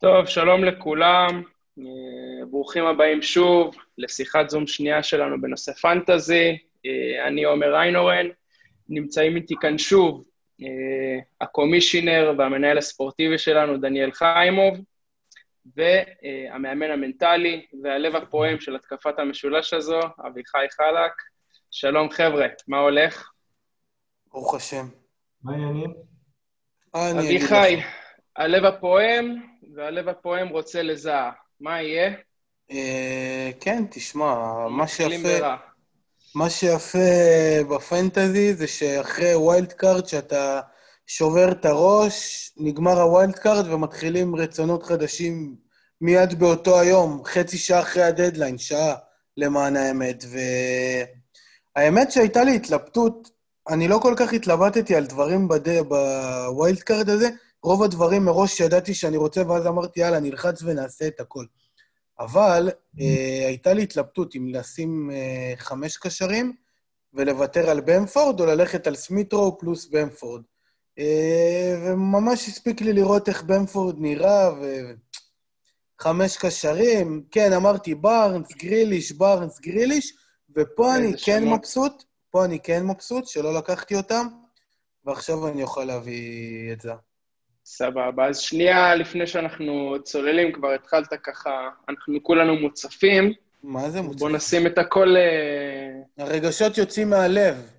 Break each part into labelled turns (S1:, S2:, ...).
S1: טוב, שלום לכולם, אה, ברוכים הבאים שוב לשיחת זום שנייה שלנו בנושא פנטזי. אה, אני עומר איינורן, נמצאים איתי כאן שוב אה, הקומישיונר והמנהל הספורטיבי שלנו, דניאל חיימוב, והמאמן המנטלי והלב הפועם של התקפת המשולש הזו, אביחי חלק. שלום חבר'ה, מה הולך?
S2: ברוך השם.
S3: מה העניינים?
S1: אביחי, הלב הפועם והלב הפועם רוצה לזהה. מה יהיה?
S2: אה, כן, תשמע, מה שיפה... מה שיפה בפנטזי זה שאחרי wild card, שאתה שובר את הראש, נגמר ה wild card ומתחילים רצונות חדשים מיד באותו היום, חצי שעה אחרי הדדליין, שעה למען האמת. והאמת שהייתה לי התלבטות, אני לא כל כך התלבטתי על דברים בד... ב wild card הזה, רוב הדברים מראש ידעתי שאני רוצה, ואז אמרתי, יאללה, נלחץ ונעשה את הכל. אבל אה, הייתה לי התלבטות אם לשים אה, חמש קשרים ולוותר על במפורד, או ללכת על סמית' רו פלוס במפורד. אה, וממש הספיק לי לראות איך במפורד נראה, וחמש קשרים. כן, אמרתי בארנס, גריליש, בארנס, גריליש, ופה אני כן
S1: שמות.
S2: מבסוט, פה אני כן מבסוט שלא לקחתי אותם, ועכשיו אני אוכל להביא את זה.
S1: סבבה. אז שנייה לפני שאנחנו צוללים, כבר התחלת ככה, אנחנו כולנו מוצפים.
S2: מה זה מוצא?
S1: בואו נשים את הכל... אה,
S2: הרגשות יוצאים מהלב.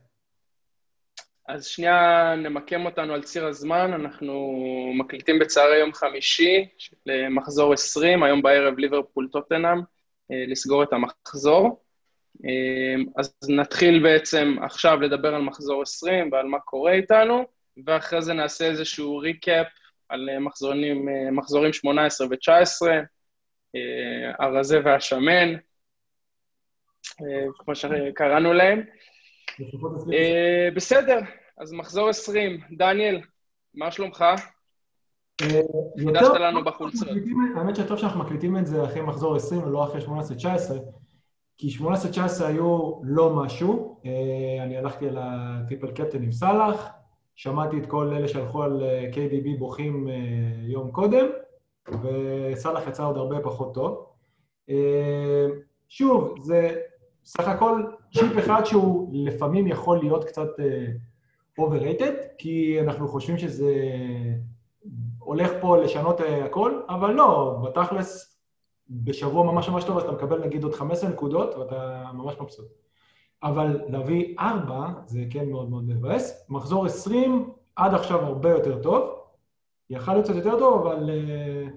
S1: אז שנייה נמקם אותנו על ציר הזמן, אנחנו מקליטים בצהרי יום חמישי, של מחזור 20, היום בערב ליברפול טוטנאם, אה, לסגור את המחזור. אה, אז נתחיל בעצם עכשיו לדבר על מחזור 20 ועל מה קורה איתנו, ואחרי זה נעשה איזשהו ריקאפ על אה, מחזורים, אה, מחזורים 18 ו-19, הרזה והשמן, אה, כמו שקראנו להם. בסדר, אז מחזור 20. דניאל, מה שלומך? חידשת לנו בחולצות.
S3: האמת שטוב שאנחנו מקליטים את זה אחרי מחזור 20 ולא אחרי 18-19, כי 18-19 היו לא משהו. אני הלכתי על הטריפל קפטן עם סאלח, שמעתי את כל אלה שהלכו על אה, KDB בוכים אה, יום קודם, וסאלח יצא עוד הרבה פחות טוב. אה, שוב, זה סך הכל צ'יפ אחד שהוא לפעמים יכול להיות קצת overrated, כי אנחנו חושבים שזה הולך פה לשנות הכל, אבל לא, בתכלס, בשבוע ממש ממש טוב, אז אתה מקבל נגיד עוד 15 נקודות, ואתה ממש מבסוט. אבל להביא 4, זה כן מאוד מאוד מבאס. מחזור 20, עד עכשיו הרבה יותר טוב. יכל להיות קצת יותר טוב, אבל... אה,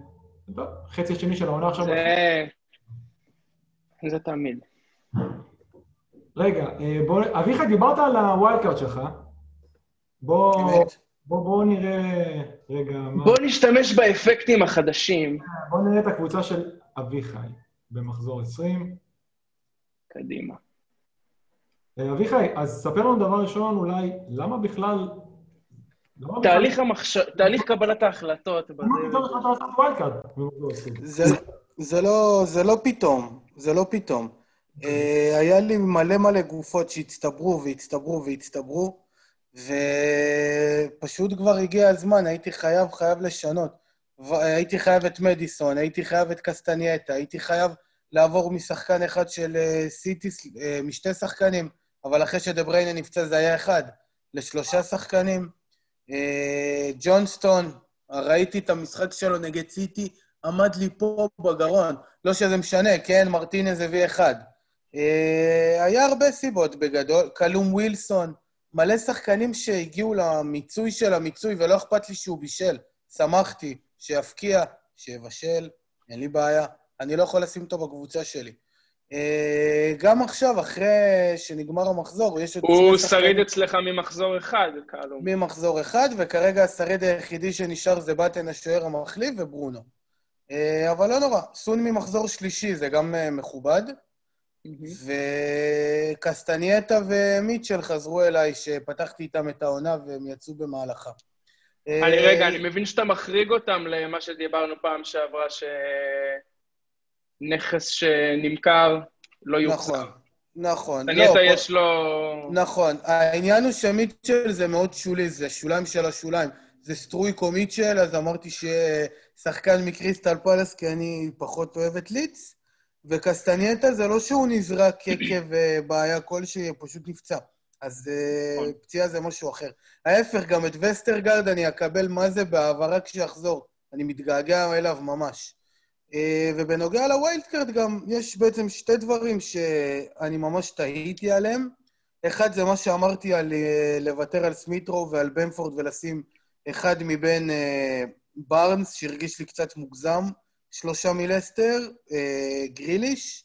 S3: טוב, חצי השני של העונה עכשיו...
S1: זה... זה תמיד.
S3: רגע, אה, בוא... אביחי, דיברת על ה wild card שלך. בוא. בוא, בוא נראה... רגע, מה...
S1: בוא נשתמש באפקטים החדשים.
S3: בוא נראה את הקבוצה של אביחי במחזור 20.
S1: קדימה.
S3: אה, אביחי, אז ספר לנו דבר ראשון, אולי, למה בכלל... למה
S1: תהליך, המחש... תהליך קבלת ההחלטות.
S3: בכלל- למה
S1: בזה-
S3: בכלל אתה לעשות wild card במחזור 20?
S2: זה, זה, לא, זה לא פתאום, זה לא פתאום. אה, היה לי מלא מלא גופות שהצטברו והצטברו והצטברו, ופשוט כבר הגיע הזמן, הייתי חייב, חייב לשנות. הייתי חייב את מדיסון, הייתי חייב את קסטנייטה, הייתי חייב לעבור משחקן אחד של אה, סיטי, אה, משתי שחקנים, אבל אחרי שדבריינה נפצע זה היה אחד, לשלושה שחקנים. אה, ג'ונסטון, ראיתי את המשחק שלו נגד סיטי, עמד לי פה בגרון. לא שזה משנה, כן, מרטינז הביא אחד. אה, היה הרבה סיבות בגדול. קלום ווילסון, מלא שחקנים שהגיעו למיצוי של המיצוי, ולא אכפת לי שהוא בישל. שמחתי שיפקיע, שיבשל, אין לי בעיה. אני לא יכול לשים אותו בקבוצה שלי. אה, גם עכשיו, אחרי שנגמר המחזור, יש עוד
S1: הוא שריד אצלך ממחזור אחד, קלום.
S2: ממחזור אחד, וכרגע השריד היחידי שנשאר זה בטן השוער המחליף וברונו. אה, אבל לא נורא, סון ממחזור שלישי זה גם אה, מכובד, וקסטנייטה ומיטשל חזרו אליי, שפתחתי איתם את העונה והם יצאו במהלכה.
S1: אני רגע, אני מבין שאתה מחריג אותם למה שדיברנו פעם שעברה, שנכס שנמכר לא יוחזר.
S2: נכון, נכון.
S1: קסטנייטה
S2: לא,
S1: יש לו...
S2: נכון. העניין הוא שמיטשל זה מאוד שולי, זה שוליים של השוליים. זה סטרויק או מיטשל, אז אמרתי שיהיה שחקן מקריסטל פאלאס, כי אני פחות אוהב את לידס. וקסטנייטה זה לא שהוא נזרק עקב אה, בעיה כלשהי, פשוט נפצע. אז אה,
S1: נכון.
S2: פציעה זה משהו אחר. ההפך, גם את וסטרגרד אני אקבל מה זה בהעברה כשיחזור. אני מתגעגע אליו ממש. אה, ובנוגע ל wild card גם, יש בעצם שתי דברים שאני ממש תהיתי עליהם. אחד זה מה שאמרתי על אה, לוותר על סמית' רו ועל במפורד ולשים אחד מבין אה, בארנס, שהרגיש לי קצת מוגזם, שלושה מלסטר, גריליש.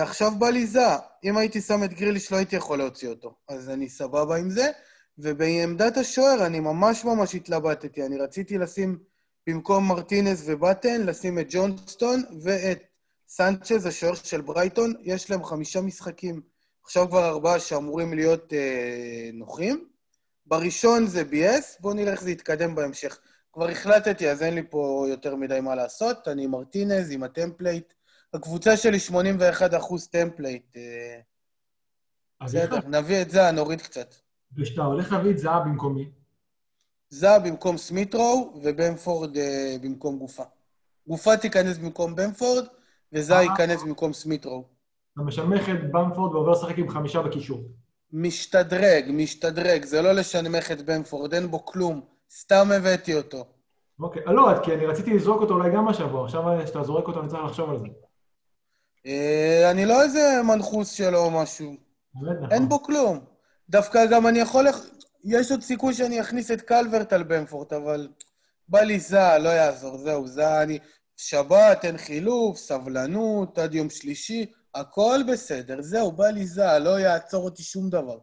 S2: עכשיו זה, אם הייתי שם את גריליש לא הייתי יכול להוציא אותו, אז אני סבבה עם זה. ובעמדת השוער אני ממש ממש התלבטתי, אני רציתי לשים במקום מרטינס ובטן, לשים את ג'ונסטון ואת סנצ'ז, השוער של ברייטון. יש להם חמישה משחקים, עכשיו כבר ארבעה שאמורים להיות אה, נוחים. בראשון זה ביאס, בואו נראה איך זה יתקדם בהמשך. כבר החלטתי, אז אין לי פה יותר מדי מה לעשות. אני עם מרטינז, עם ה template. הקבוצה שלי 81 אחוז template. אה, בסדר, נביא את זה, נוריד קצת.
S3: כשאתה הולך להביא את זהב במקומי,
S2: זה במקום סמיטרו, ובמפורד אה, במקום גופה. גופה תיכנס במקום במפורד, וזה
S3: אה.
S2: ייכנס במקום סמיטרו.
S3: אתה משנמך את במפורד ועובר לשחק עם חמישה בקישור.
S2: משתדרג, משתדרג, זה לא לשנמך את במפורד, אין בו כלום. סתם הבאתי אותו.
S3: אוקיי, אה, לא, כי אני רציתי לזרוק אותו אולי גם השבוע, עכשיו כשאתה זורק אותו אני צריך לחשוב על זה.
S2: אה, אני לא איזה מנחוס שלו או משהו.
S3: נכון.
S2: אין בו כלום. דווקא גם אני יכול... יש עוד סיכוי שאני אכניס את קלברט על במפורט, אבל בא לי זה, לא יעזור, זהו, זה אני... שבת, אין חילוף, סבלנות, עד יום שלישי, הכל בסדר, זהו, בא לי זה, לא יעצור אותי שום דבר.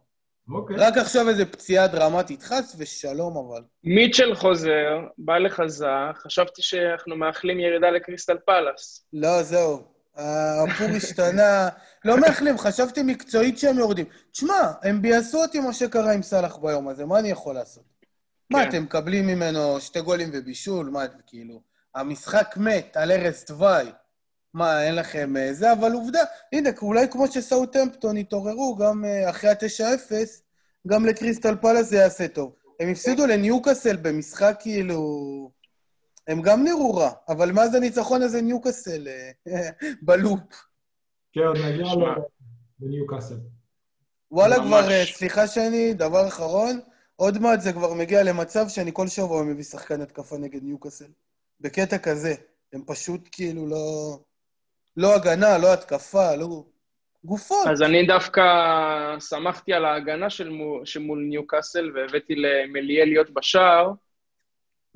S3: אוקיי.
S2: רק עכשיו איזה פציעה דרמטית, חס ושלום אבל.
S1: מיטשל חוזר, בא לחזה, חשבתי שאנחנו מאחלים ירידה לקריסטל פלאס.
S2: לא, זהו. הפור השתנה. לא מאחלים, חשבתי מקצועית שהם יורדים. תשמע, הם ביאסו אותי מה שקרה עם סאלח ביום הזה, מה אני יכול לעשות? מה,
S1: כן.
S2: אתם מקבלים ממנו שתי גולים ובישול? מה, כאילו... המשחק מת על ערש דווי. מה, אין לכם אה, זה? אבל עובדה, הנה, אולי כמו שסאוטהמפטון התעוררו, גם אה, אחרי ה-9-0, גם לקריסטל פלאס זה יעשה טוב. הם הפסידו לניוקאסל במשחק כאילו... הם גם נראו רע, אבל מאז הניצחון הזה ניוקאסל אה, בלופ.
S3: כן, עוד נגיע לניוקאסל.
S2: וואלה. כבר, אה, סליחה שאני, דבר אחרון, עוד מעט זה כבר מגיע למצב שאני כל שבוע מביא שחקן התקפה נגד ניוקאסל. בקטע כזה. הם פשוט כאילו לא... לא הגנה, לא התקפה, לא... גופות.
S1: אז אני דווקא שמחתי על ההגנה של מו- שמול ניוקאסל, והבאתי למליאל להיות בשער,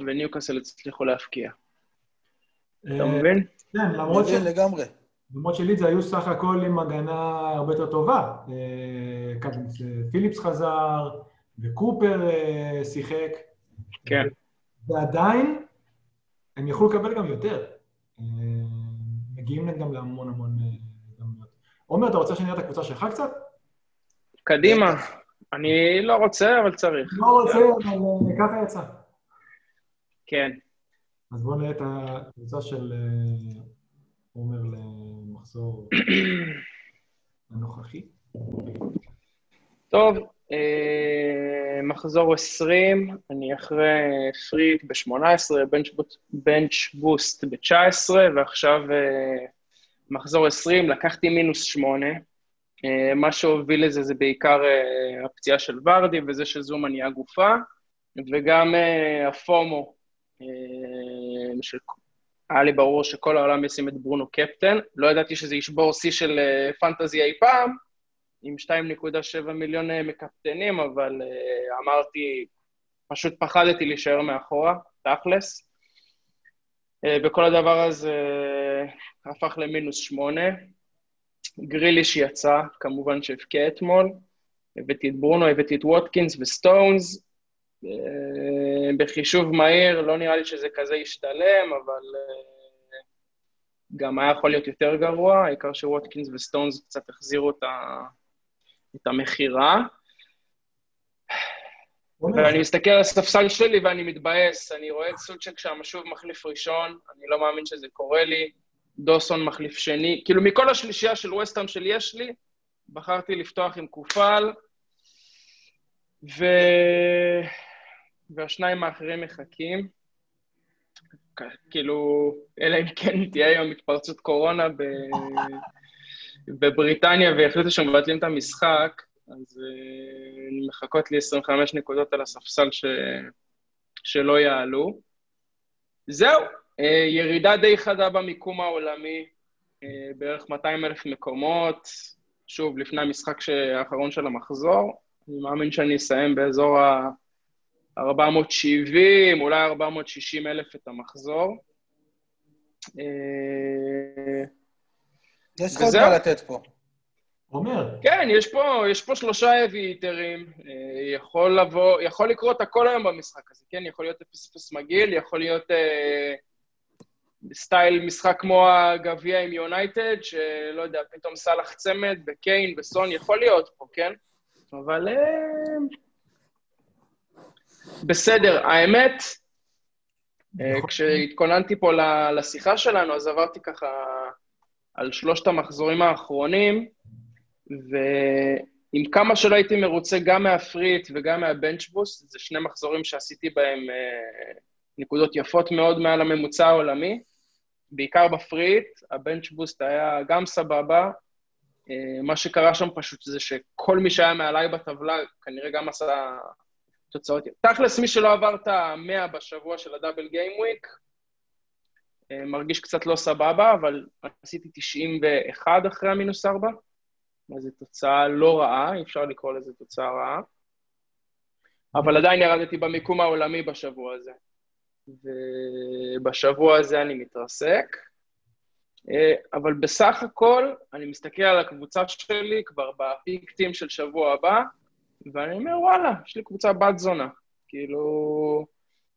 S1: וניוקאסל הצליחו להפקיע. אתה
S3: אה,
S1: מבין?
S3: כן, למרות ש...
S2: לגמרי.
S3: למרות שלידס היו סך הכל עם הגנה הרבה יותר טובה. אה, פיליפס חזר, וקופר אה, שיחק.
S1: כן.
S3: ועדיין, הם יכלו לקבל גם יותר. מגיעים להם גם להמון המון הזדמנויות. עומר, אתה רוצה שנראה את הקבוצה שלך קצת?
S1: קדימה. אני לא רוצה, אבל צריך.
S3: לא רוצה, אבל ככה יצא.
S1: כן.
S3: אז בואו נראה את הקבוצה של אה, עומר למחזור הנוכחי.
S1: טוב, אה, מחזור 20, אני אחרי פריט ב-18, בנץ' בוסט ב-19, ועכשיו אה, מחזור 20, לקחתי מינוס 8. אה, מה שהוביל לזה זה בעיקר הפציעה של ורדי וזה שזומה נהיה גופה, וגם הפומו. היה לי ברור שכל העולם ישים את ברונו קפטן. לא ידעתי שזה ישבור שיא של אה, פנטזי אי פעם, עם 2.7 מיליון אה, מקפטנים, אבל אה, אמרתי, פשוט פחדתי להישאר מאחורה, תכלס. אה, וכל הדבר הזה אה, הפך למינוס שמונה. גריליש יצא, כמובן שהבקיע אתמול. הבאתי את ברונו, הבאתי את ווטקינס וסטונס. אה, בחישוב מהיר, לא נראה לי שזה כזה ישתלם, אבל אה, גם היה יכול להיות יותר גרוע, העיקר שווטקינס וסטונס קצת החזירו את, ה... את המכירה. ואני מסתכל על הספסל שלי ואני מתבאס, אני רואה את סוצ'ק שם שוב מחליף ראשון, אני לא מאמין שזה קורה לי, דוסון מחליף שני, כאילו מכל השלישייה של ווסטהאם של יש לי, בחרתי לפתוח עם קופל, והשניים האחרים מחכים. כאילו, אלא אם כן תהיה היום התפרצות קורונה ב... בבריטניה והחליטו שמבטלים את המשחק, אז uh, מחכות לי 25 נקודות על הספסל ש... שלא יעלו. זהו, uh, ירידה די חדה במיקום העולמי, uh, בערך 200 אלף מקומות, שוב, לפני המשחק האחרון של המחזור. אני מאמין שאני אסיים באזור ה... 470, אולי 460 אלף את המחזור.
S2: יש לך עוד מה לתת פה.
S3: אומר.
S1: כן, יש פה, יש פה שלושה heavy היטרים. יכול לבוא, יכול לקרות הכל היום במשחק הזה, כן? יכול להיות 0-0 מגעיל, יכול להיות אה, סטייל משחק כמו הגביע עם יונייטד, שלא יודע, פתאום סאלח צמד, בקיין, בסון, יכול להיות פה, כן? אבל... אה, בסדר, האמת, אה, כשהתכוננתי פה לשיחה שלנו, אז עברתי ככה על שלושת המחזורים האחרונים, ועם כמה שלא הייתי מרוצה גם מהפריט וגם מהבנצ'בוסט, זה שני מחזורים שעשיתי בהם אה, נקודות יפות מאוד מעל הממוצע העולמי, בעיקר בפריט, הבנצ'בוסט היה גם סבבה, אה, מה שקרה שם פשוט זה שכל מי שהיה מעליי בטבלה כנראה גם עשה תוצאות. תכלס, מי שלא עבר את המאה בשבוע של הדאבל גיים וויק, מרגיש קצת לא סבבה, אבל עשיתי 91 אחרי המינוס 4, אז זו תוצאה לא רעה, אי אפשר לקרוא לזה תוצאה רעה. אבל עדיין ירדתי במיקום העולמי בשבוע הזה. ובשבוע הזה אני מתרסק. אה, אבל בסך הכל, אני מסתכל על הקבוצה שלי כבר בפיקטים של שבוע הבא, ואני אומר, וואלה, יש לי קבוצה בת זונה. כאילו,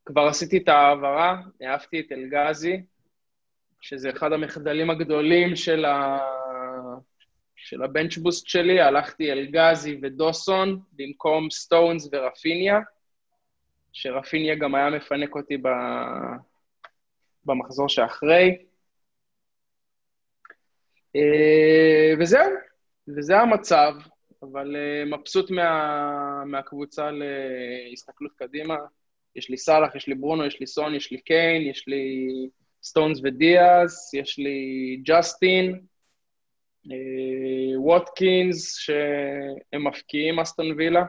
S1: כבר עשיתי את ההעברה, העפתי את אלגזי, שזה אחד המחדלים הגדולים של, ה... של הבנצ'בוסט שלי, הלכתי אלגזי ודוסון במקום סטונס ורפיניה, שרפיניה גם היה מפנק אותי ב... במחזור שאחרי. אה, וזהו, וזה המצב. אבל uh, מבסוט מה, מהקבוצה להסתכלות קדימה. יש לי סאלח, יש לי ברונו, יש לי סון, יש לי קיין, יש לי סטונס ודיאז, יש לי ג'סטין, אה, ווטקינס, שהם מבקיעים אסטון וילה.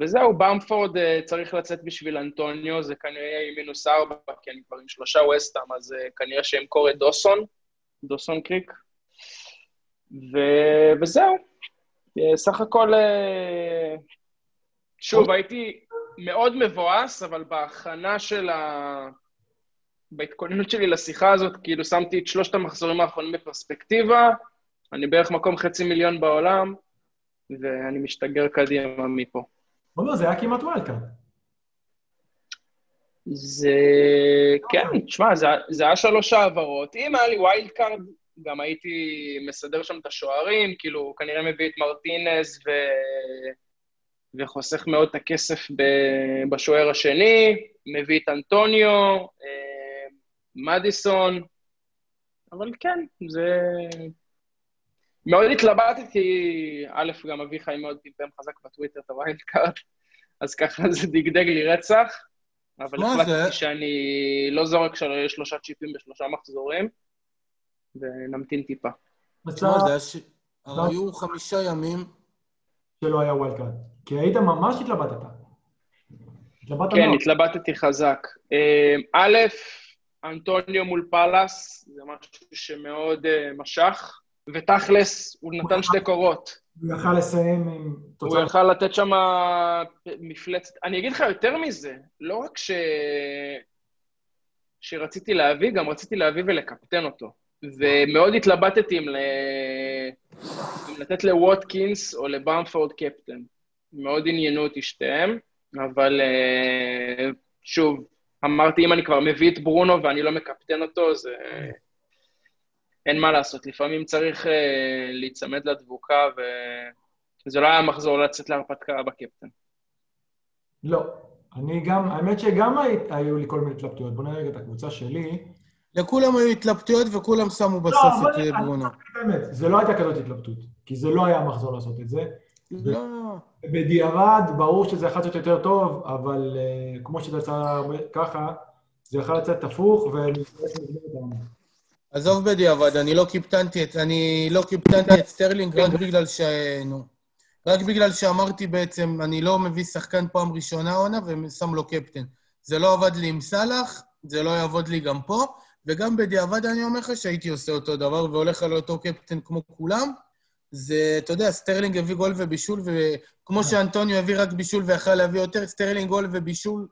S1: וזהו, במפורד אה, צריך לצאת בשביל אנטוניו, זה כנראה יהיה מינוס ארבע, כי אני כבר עם שלושה ווסטהאם, אז כנראה שאמכור את דוסון, דוסון קרייג. ו... וזהו, אה, סך הכל, אה, שוב, הייתי מאוד מבואס, אבל בהכנה של ה... בהתכוננות שלי לשיחה הזאת, כאילו שמתי את שלושת המחזורים האחרונים בפרספקטיבה, אני בערך מקום חצי מיליון בעולם, ואני משתגר קדימה מפה.
S3: לא, זה היה כמעט wild card.
S1: זה... כן, תשמע, זה, זה היה שלוש העברות. אם היה לי wild card, גם הייתי מסדר שם את השוערים, כאילו, כנראה מביא את מרטינז ו... וחוסך מאוד את הכסף ב... בשוער השני, מביא את אנטוניו, אה, מדיסון, אבל כן, זה... מאוד התלבטתי, א', גם אביחי מאוד פמפם חזק בטוויטר את הוויילד קארט, אז ככה זה דגדג לי רצח, אבל החלטתי? שאני לא זורק שלושה צ'יפים בשלושה מחזורים. ונמתין טיפה.
S2: היו חמישה ימים.
S3: שלא היה wild card. כי היית ממש התלבטת.
S1: כן, התלבטתי חזק. אה, א', אנטוניו מול פאלאס, זה משהו שמאוד אה, משך, ותכלס, הוא נתן שתי קורות.
S3: הוא יכל לסיים עם
S1: תוצאה... הוא יכל לתת שם מפלצת. אני אגיד לך יותר מזה, לא רק ש... שרציתי להביא, גם רציתי להביא ולקפטן אותו. ומאוד התלבטתי אם, לתת לווטקינס או לבמפורד קפטן. מאוד עניינו אותי שתיהם, אבל אה, שוב, אמרתי, אם אני כבר מביא את ברונו ואני לא מקפטן אותו, זה... אין מה לעשות, לפעמים צריך uh, להיצמד לדבוקה, וזה לא היה מחזור לצאת להרפתקה בקפטן.
S3: לא. אני גם, האמת שגם היו לי כל מיני התלבטויות. בוא נראה רגע את הקבוצה שלי.
S2: לכולם היו התלבטויות וכולם שמו בסוף לא, את ברונו.
S3: באמת, זה לא הייתה כזאת התלבטות, כי זה לא היה מחזור לעשות את זה.
S2: לא.
S3: בדיעבד, ברור שזה יכול לצאת יותר טוב, אבל uh, כמו שזה יצא ככה, זה יכול לצאת הפוך, ואני
S2: עזוב בדיעבד, אני לא קיפטנתי את, אני לא קיפטנתי את סטרלינג רק בגלל ש... נו. רק בגלל שאמרתי בעצם, אני לא מביא שחקן פעם ראשונה עונה ושם לו קפטן. זה לא עבד לי עם סאלח, זה לא יעבוד לי גם פה, וגם בדיעבד אני אומר לך שהייתי עושה אותו דבר והולך על אותו קפטן כמו כולם. זה, אתה יודע, סטרלינג הביא גול ובישול, וכמו שאנטוניו הביא רק בישול ויכל להביא יותר, סטרלינג גול ובישול,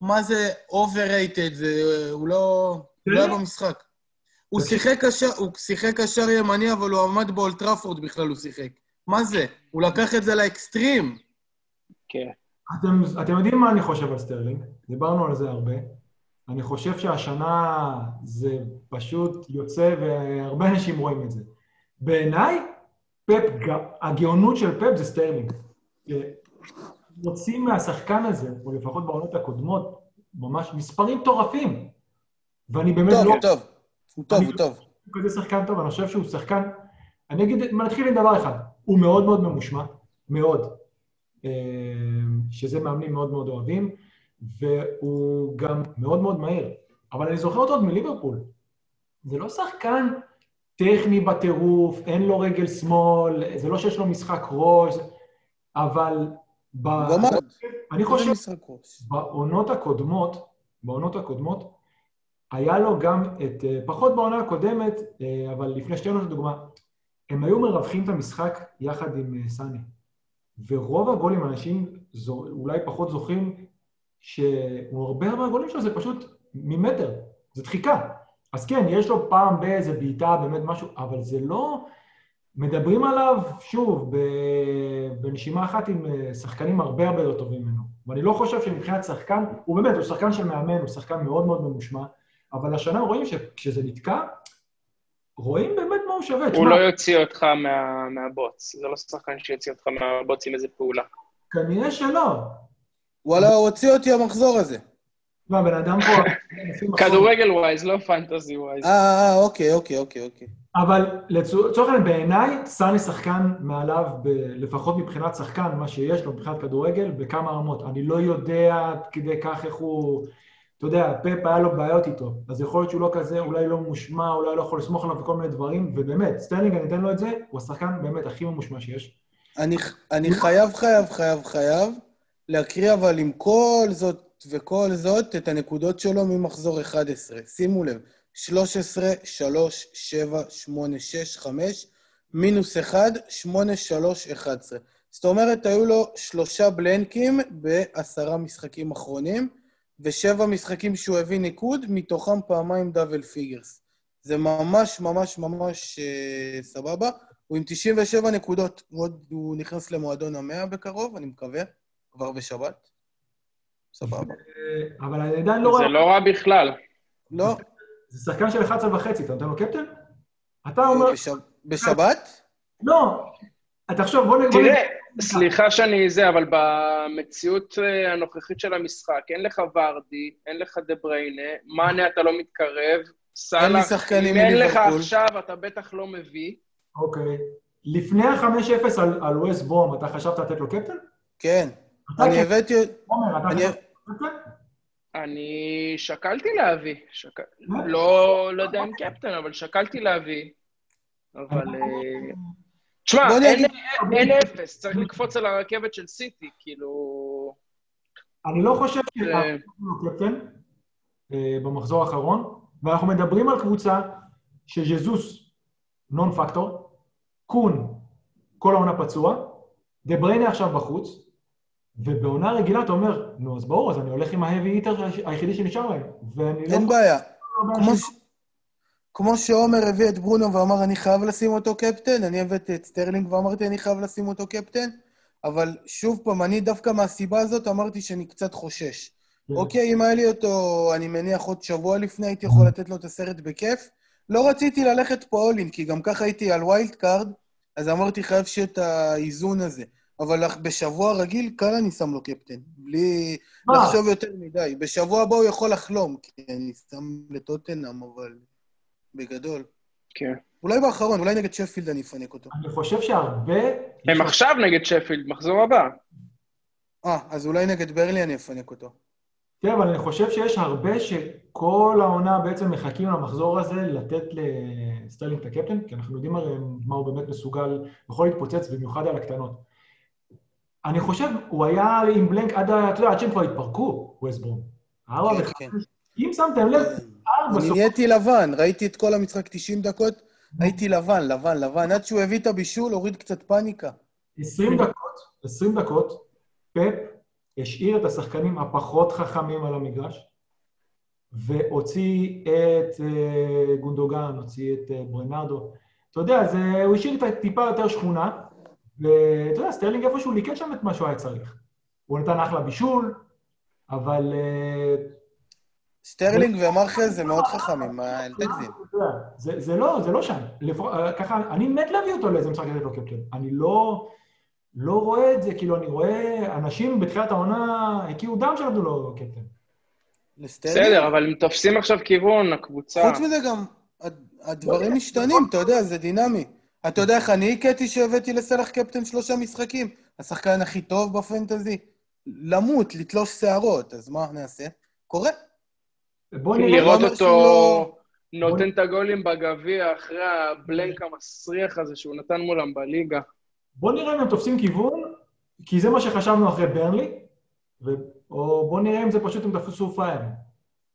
S2: מה זה overrated, זה, הוא לא, לא היה במשחק. הוא שיחק קשר, הוא שיחק קשר ימני, אבל הוא עמד באולד טראפורד בכלל, הוא שיחק. מה זה? הוא לקח את זה לאקסטרים.
S1: כן.
S3: אתם, אתם יודעים מה אני חושב על סטרלינג? דיברנו על זה הרבה. אני חושב שהשנה זה פשוט יוצא, והרבה אנשים רואים את זה. בעיניי, פפ, הגאונות של פפ זה סטרלינג. מוציאים מהשחקן הזה, או לפחות בעונות הקודמות, ממש מספרים מטורפים. ואני באמת
S2: טוב,
S3: לא...
S2: טוב, טוב. הוא טוב, הוא טוב.
S3: הוא כזה שחקן טוב, אני חושב שהוא שחקן... אני אגיד, נתחיל עם דבר אחד, הוא מאוד מאוד ממושמע, מאוד, אה, שזה מאמנים מאוד מאוד אוהבים, והוא גם מאוד מאוד מהיר. אבל אני זוכר אותו עוד מליברפול. זה לא שחקן טכני בטירוף, אין לו רגל שמאל, זה לא שיש לו משחק ראש, אבל... ב... אני חושב, בעונות הקודמות, בעונות הקודמות, היה לו גם את, אה, פחות בעונה הקודמת, אה, אבל לפני שתי עונות לדוגמה, הם היו מרווחים את המשחק יחד עם אה, סאני. ורוב הגולים, אנשים זו, אולי פחות זוכרים, שהוא הרבה מהגולים שלו זה פשוט ממטר, זה דחיקה. אז כן, יש לו פעם באיזה בעיטה, באמת משהו, אבל זה לא... מדברים עליו, שוב, בנשימה אחת עם שחקנים הרבה הרבה יותר טובים ממנו. ואני לא חושב שמבחינת שחקן, הוא באמת, הוא שחקן של מאמן, הוא שחקן מאוד מאוד ממושמע, אבל השנה רואים שכשזה נתקע, רואים באמת מה הוא שווה.
S1: הוא לא יוציא אותך מה, מהבוץ, זה לא שחקן שיוציא אותך מהבוץ עם איזה פעולה.
S3: כנראה שלא.
S2: וואלה, הוא הוציא אותי המחזור הזה.
S3: מה, בן אדם פה...
S1: כדורגל ווייז, לא פנטזי ווייז.
S2: אה, אה, אוקיי, אוקיי, אוקיי, אוקיי.
S3: אבל לצורך העניין, בעיניי, סאני שחקן מעליו, ב, לפחות מבחינת שחקן, מה שיש לו מבחינת כדורגל, בכמה רמות. אני לא יודע עד כדי כך איך הוא... אתה יודע, פפ היה לו בעיות איתו, אז יכול להיות שהוא לא כזה, אולי לא ממושמע, אולי לא יכול לסמוך עליו וכל מיני דברים, ובאמת, סטרלינג, אני אתן לו את זה, הוא השחקן באמת הכי ממושמע שיש.
S2: אני, אני חייב, חייב, חייב, חייב להקריא אבל עם כל זאת וכל זאת את הנקודות שלו ממחזור 11. שימו לב, 13, 3, 7, 8, 6, 5, מינוס 1, 8, 3, 11. זאת אומרת, היו לו שלושה blank ים בעשרה משחקים אחרונים, ושבע משחקים שהוא הביא ניקוד, מתוכם פעמיים double figures. זה ממש ממש ממש אה, סבבה. הוא עם 97 נקודות, הוא נכנס למועדון המאה בקרוב, אני מקווה, כבר בשבת. סבבה.
S3: אבל אני עדיין לא רואה...
S1: זה לא רע בכלל.
S2: לא.
S3: זה שחקן של 11 וחצי, אתה נותן לו קפטן? אתה אומר...
S2: בש... בשבת?
S3: לא. תחשוב, בוא נגיד...
S1: תראה, סליחה שאני זה, אבל במציאות אה, הנוכחית של המשחק, אין לך ורדי, אין לך דה בריינה, מאנה אתה לא מתקרב, סאלח, אם אין לך עכשיו, אתה בטח לא מביא.
S3: אוקיי. לפני ה-5-0 על, על ווסט בום, אתה חשבת לתת לו קפטן?
S2: כן. אני הבאתי...
S3: עומר, אתה חשבת קפטן?
S1: אני שקלתי להביא. לא, לא יודע אם קפטן, אבל שקלתי להביא. אבל... תשמע, אין, אין אפס, צריך לקפוץ על הרכבת של סיטי, כאילו...
S3: אני לא חושב שהוא קפטן במחזור האחרון, ואנחנו מדברים על קבוצה שז'זוס נון פקטור, קון כל העונה פצוע, דה בריינה עכשיו בחוץ, ובעונה רגילה אתה אומר, נו, אז ברור, אז אני הולך עם ה heavy hitter היחידי שנשאר להם. ואני לא...
S2: אין בעיה. כמו, שעומר הביא את ברונו ואמר, אני חייב לשים אותו קפטן, אני הבאתי את סטרלינג ואמרתי, אני חייב לשים אותו קפטן, אבל שוב פעם, אני דווקא מהסיבה הזאת אמרתי שאני קצת חושש. כן. אוקיי, אם היה לי אותו, אני מניח עוד שבוע לפני, הייתי יכול לתת לו את הסרט בכיף. לא רציתי ללכת פה all in, כי גם ככה הייתי על wild card, אז אמרתי, חייב שיהיה את האיזון הזה. אבל בשבוע רגיל, קל אני שם לו קפטן, בלי לחשוב יותר מדי. בשבוע הבא הוא יכול לחלום, כי אני שם לטוטנאם, אבל בגדול.
S1: כן.
S2: אולי באחרון, אולי נגד שפילד אני אפנק אותו.
S3: אני חושב שהרבה
S1: הם עכשיו נגד שפילד, מחזור הבא.
S2: אה, אז אולי נגד ברנלי אני אפנק אותו.
S3: כן, אבל אני חושב שיש הרבה שכל העונה בעצם מחכים למחזור הזה לתת לסטרלינג את הקפטן, כי אנחנו יודעים הרי מה הוא באמת מסוגל, יכול להתפוצץ, במיוחד על הקטנות. אני חושב, הוא היה עם blank עד, ה- אתה יודע, עד שהם כבר התפרקו, ווסטברום. ארבע
S2: כן,
S3: וחמש.
S2: כן.
S3: אם שמתם לב, ארבע
S2: אני
S3: בסוף...
S2: נהייתי לבן, ראיתי את כל המשחק 90 דקות, הייתי לבן, לבן, לבן. עד שהוא הביא את הבישול, הוריד קצת פניקה.
S3: 20 דקות, 20 דקות, פפ השאיר את השחקנים הפחות חכמים על המגרש, והוציא את אה, גונדוגן, הוציא את אה, ברנרדו. אתה יודע, זה, הוא השאיר את הטיפה יותר שכונה, ואתה יודע, סטרלינג איפשהו ליקט שם את מה שהוא היה צריך. הוא נתן אחלה בישול, אבל... אה,
S2: סטרלינג ומרחז זה מאוד חכמים, מה, אל תגזים.
S3: זה, זה לא, זה לא שם. אה, ככה, אני מת להביא אותו לאיזה משחק לתת לו קפטן. אני לא, לא רואה את זה, כאילו, אני רואה אנשים בתחילת העונה הקיאו דם שנתנו לו קפטן.
S1: בסדר, אבל הם תופסים עכשיו כיוון, הקבוצה.
S2: חוץ מזה גם, הד- הדברים משתנים, אתה יודע, זה דינמי. אתה יודע איך אני הכיתי שהבאתי לסלח קפטן שלושה משחקים? השחקן הכי טוב בפנטזי? למות, לתלוש שערות, אז מה נעשה? קורה.
S3: בוא נראה...
S1: לראות אותו
S2: לא-
S1: נותן את הגולים בגביע אחרי הבלנק המסריח הזה שהוא נתן מולם בליגה.
S3: בוא נראה אם הם תופסים כיוון, כי זה מה שחשבנו אחרי ברנלי, ו... או בוא נראה אם זה פשוט הם תפסו פיירים.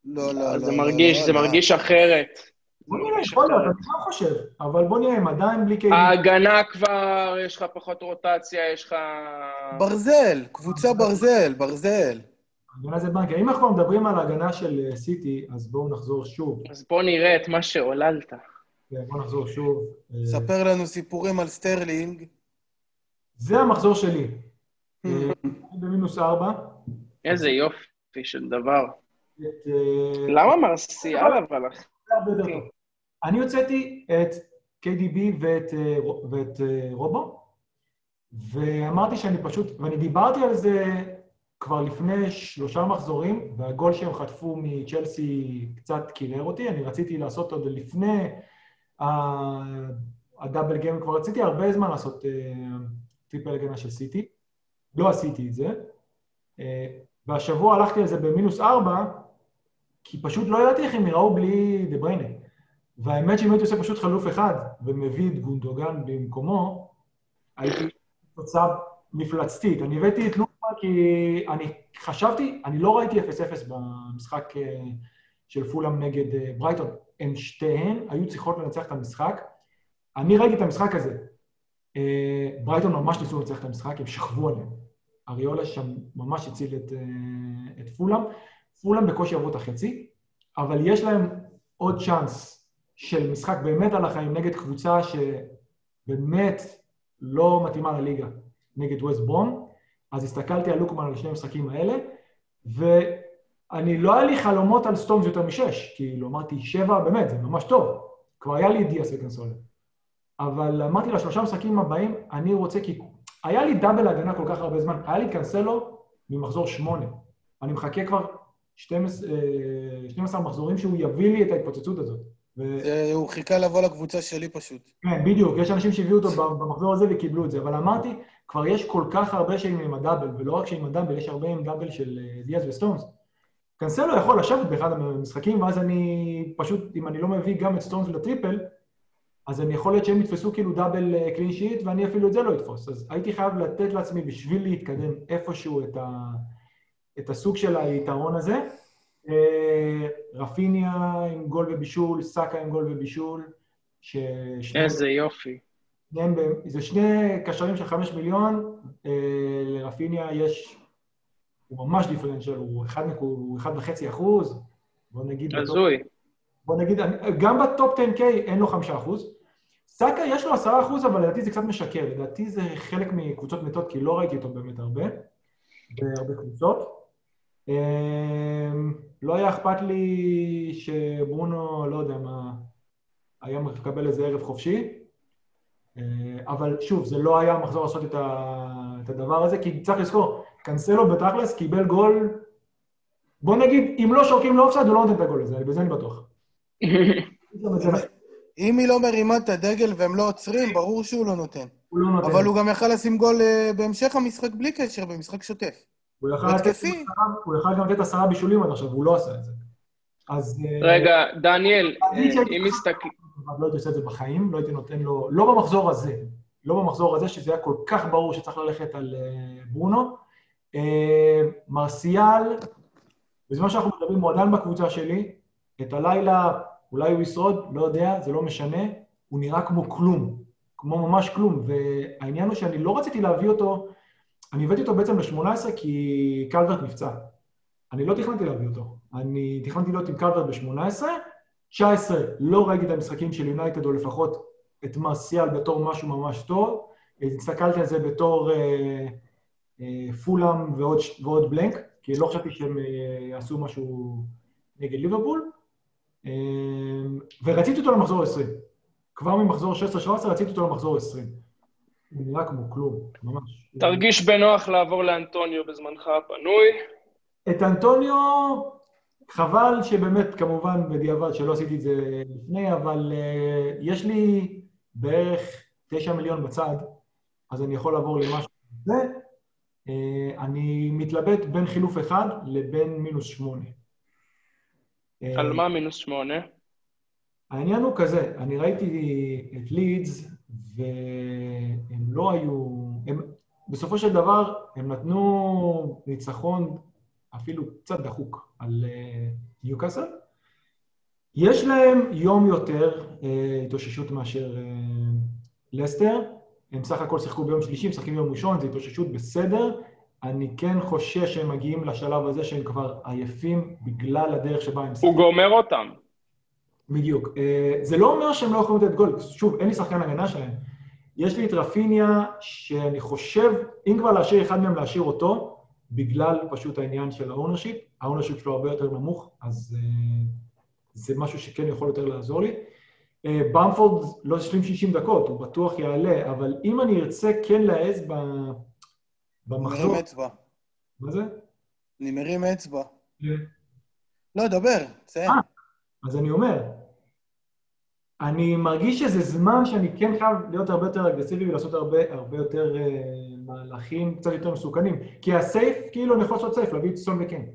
S2: לא, לא, לא.
S1: זה
S2: לא,
S1: מרגיש,
S2: לא,
S1: זה. מרגיש אחרת.
S3: בוא נראה, יכול להיות, אני גם חושב, אבל בוא נראה, הם עדיין בלי קיילים.
S1: ההגנה כבר, יש לך פחות רוטציה, יש לך...
S2: ברזל, קבוצה ברזל, ברזל.
S3: הגנה זה בנקר. אם אנחנו מדברים על ההגנה של אה, סיטי, אז בואו נחזור שוב.
S1: אז בוא נראה את מה שעוללת.
S3: כן, בואו נחזור שוב. אה,
S2: ספר לנו סיפורים על סטרלינג.
S3: זה המחזור שלי. אה, אני במינוס ארבע.
S1: איזה יופי של דבר. למה מרסיאל אבל, אחי?
S3: אני הוצאתי את KDB ואת, אה, ואת אה, רובו, ואמרתי שאני פשוט, ואני דיברתי על זה כבר לפני שלושה מחזורים, והגול שהם חטפו מצ'לסי קצת קירר אותי, אני רציתי לעשות עוד לפני ה double game, כבר רציתי הרבה זמן לעשות אה, triple הגנה של סיטי, לא עשיתי את זה, והשבוע הלכתי על זה במינוס ארבע, כי פשוט לא ידעתי איך הם יראו בלי דה בריינה. והאמת שאם הייתי עושה פשוט חילוף אחד ומביא את גונדוגן במקומו, הייתי תוצאה מפלצתית. אני הבאתי את לוקמן כי אני חשבתי, אני לא ראיתי 0-0 במשחק אה, של פולאם נגד אה, ברייטון. הן שתיהן היו צריכות לנצח את המשחק. אני ראיתי את המשחק הזה. אה, ברייטון ממש ניסו לנצח את המשחק, הם שכבו עליהם. אריולה שם ממש הציל את, את פולאם. פולאם בקושי עברו את החצי, אבל יש להם עוד צ'אנס של משחק באמת על החיים נגד קבוצה שבאמת לא מתאימה לליגה, נגד ווסט ברום. אז הסתכלתי על לוקמן על שני המשחקים האלה, ואני, לא היה לי חלומות על סטונס יותר משש, כאילו, אמרתי, שבע, באמת, זה ממש טוב. כבר היה לי דיאס וקנסולה. אבל אמרתי לשלושה משחקים הבאים, אני רוצה כי... היה לי דאבל הגנה כל כך הרבה זמן, היה לי קנסלו ממחזור שמונה. אני מחכה כבר 12, אה, 12 מחזורים שהוא יביא לי את ההתפוצצות הזאת. ו...
S2: זה- הוא חיכה לבוא לקבוצה שלי פשוט.
S3: כן, בדיוק, יש אנשים שהביאו אותו במחזור הזה וקיבלו את זה, אבל אמרתי, כבר יש כל כך הרבה שהם עם ה double, ולא רק שעם ה double, יש הרבה עם double של אה, דיאז וסטונס. קנסלו יכול לשבת באחד המשחקים, ואז אני פשוט, אם אני לא מביא גם את סטונס ל triple, אז אני יכול להיות שהם יתפסו כאילו double clean sheet, ואני אפילו את זה לא אתפוס. אז הייתי חייב לתת לעצמי, בשביל להתקדם איפשהו את, ה, את הסוג של היתרון הזה. רפיניה עם גול ובישול, סאקה עם גול ובישול,
S1: איזה יופי.
S3: שניהם זה שני קשרים של חמש מיליון, אה, לרפיניה יש, הוא ממש דיפרנציאל, הוא אחד וחצי אחוז, בוא נגיד,
S1: הזוי.
S3: בוא נגיד, גם בטופ 10K אין לו חמישה אחוז. סאקה יש לו עשרה אחוז, אבל לדעתי זה קצת משקר, לדעתי זה חלק מקבוצות מתות, כי לא ראיתי אותו באמת הרבה, בהרבה קבוצות. אה, לא היה אכפת לי שברונו, לא יודע מה, היה מקבל איזה ערב חופשי. אה, אבל שוב, זה לא היה מחזור לעשות את, ה... את הדבר הזה, כי צריך לזכור, קנסלו בתכלס קיבל גול, בוא נגיד, אם לא שורקים לאופסייד, הוא לא נותן את הגול הזה, בזה אני בטוח.
S2: אם היא לא מרימה את הדגל והם לא עוצרים, ברור שהוא לא נותן.
S3: הוא לא נותן.
S2: אבל הוא גם יכל לשים גול אה, בהמשך המשחק בלי קשר, במשחק שוטף.
S3: הוא יכל הוא גם לתת עשרה בישולים עד עכשיו, והוא לא עשה את זה. אז... אה,
S1: רגע, דניאל, אה, אם מסתכל...
S3: אבל לא הייתי עושה את זה בחיים, לא הייתי נותן לו, לא במחזור הזה, לא במחזור הזה, שזה היה כל כך ברור שצריך ללכת על אה, ברונו. מרסיאל, בזמן שאנחנו מדברים, הוא עדיין בקבוצה שלי, את הלילה אולי הוא ישרוד, לא יודע, זה לא משנה, הוא נראה כמו כלום, כמו ממש כלום, והעניין הוא שאני לא רציתי להביא אותו, אני הבאתי אותו בעצם ל-18 כי קלברט נפצע. אני לא תכננתי להביא אותו, אני תכננתי להיות עם קלברט ב-18, 19, לא ראיתי את המשחקים של יונייטד, או לפחות את מרסיאל בתור משהו ממש טוב. הסתכלתי על זה בתור אה, אה, פולאם ועוד, ועוד בלנק, כי לא חשבתי שהם אה, יעשו משהו נגד ליברפול. אה, ורציתי אותו למחזור 20. כבר ממחזור 16-17 רציתי אותו למחזור 20. הוא נראה כמו כלום, ממש.
S1: תרגיש בנוח לעבור לאנטוניו בזמנך הפנוי.
S3: את אנטוניו, חבל שבאמת, כמובן, בדיעבד שלא עשיתי את זה לפני, אבל uh, יש לי בערך 9 מיליון בצד, אז אני יכול לעבור למשהו כזה. Uh, אני מתלבט בין חילוף אחד לבין מינוס שמונה.
S1: על מה מינוס שמונה?
S3: העניין הוא כזה, אני ראיתי את לידס, והם לא היו... הם, בסופו של דבר, הם נתנו ניצחון אפילו קצת דחוק על אה, ניוקאסל. יש להם יום יותר אה, התאוששות מאשר אה, לסטר. הם סך הכל שיחקו ביום שלישי, משחקים ביום ראשון, זו התאוששות בסדר. אני כן חושש שהם מגיעים לשלב הזה שהם כבר עייפים בגלל הדרך שבה הם
S1: הוא גומר אותם.
S3: בדיוק. זה לא אומר שהם לא יכולים לתת גול, שוב, אין לי שחקן הגנה שלהם. יש לי את רפיניה, שאני חושב, אם כבר להשאיר אחד מהם, להשאיר אותו, בגלל פשוט העניין של ה ownership. ה ownership שלו הרבה יותר נמוך, אז אה, זה משהו שכן יכול יותר לעזור לי. אה, באמפורד לא השלים 60 דקות, הוא בטוח יעלה, אבל אם אני ארצה כן להעז ב... במחזור...
S2: מרים אצבע.
S3: מה זה?
S2: אני מרים אצבע.
S3: כן.
S2: לא, דבר, תסיים.
S3: אה. אז אני אומר, אני מרגיש שזה זמן שאני כן חייב להיות הרבה יותר אגרסיבי ולעשות הרבה, הרבה יותר uh, מהלכים קצת יותר מסוכנים. כי הסייף, כאילו אני יכול לעשות סייף, להביא את סון וקיין.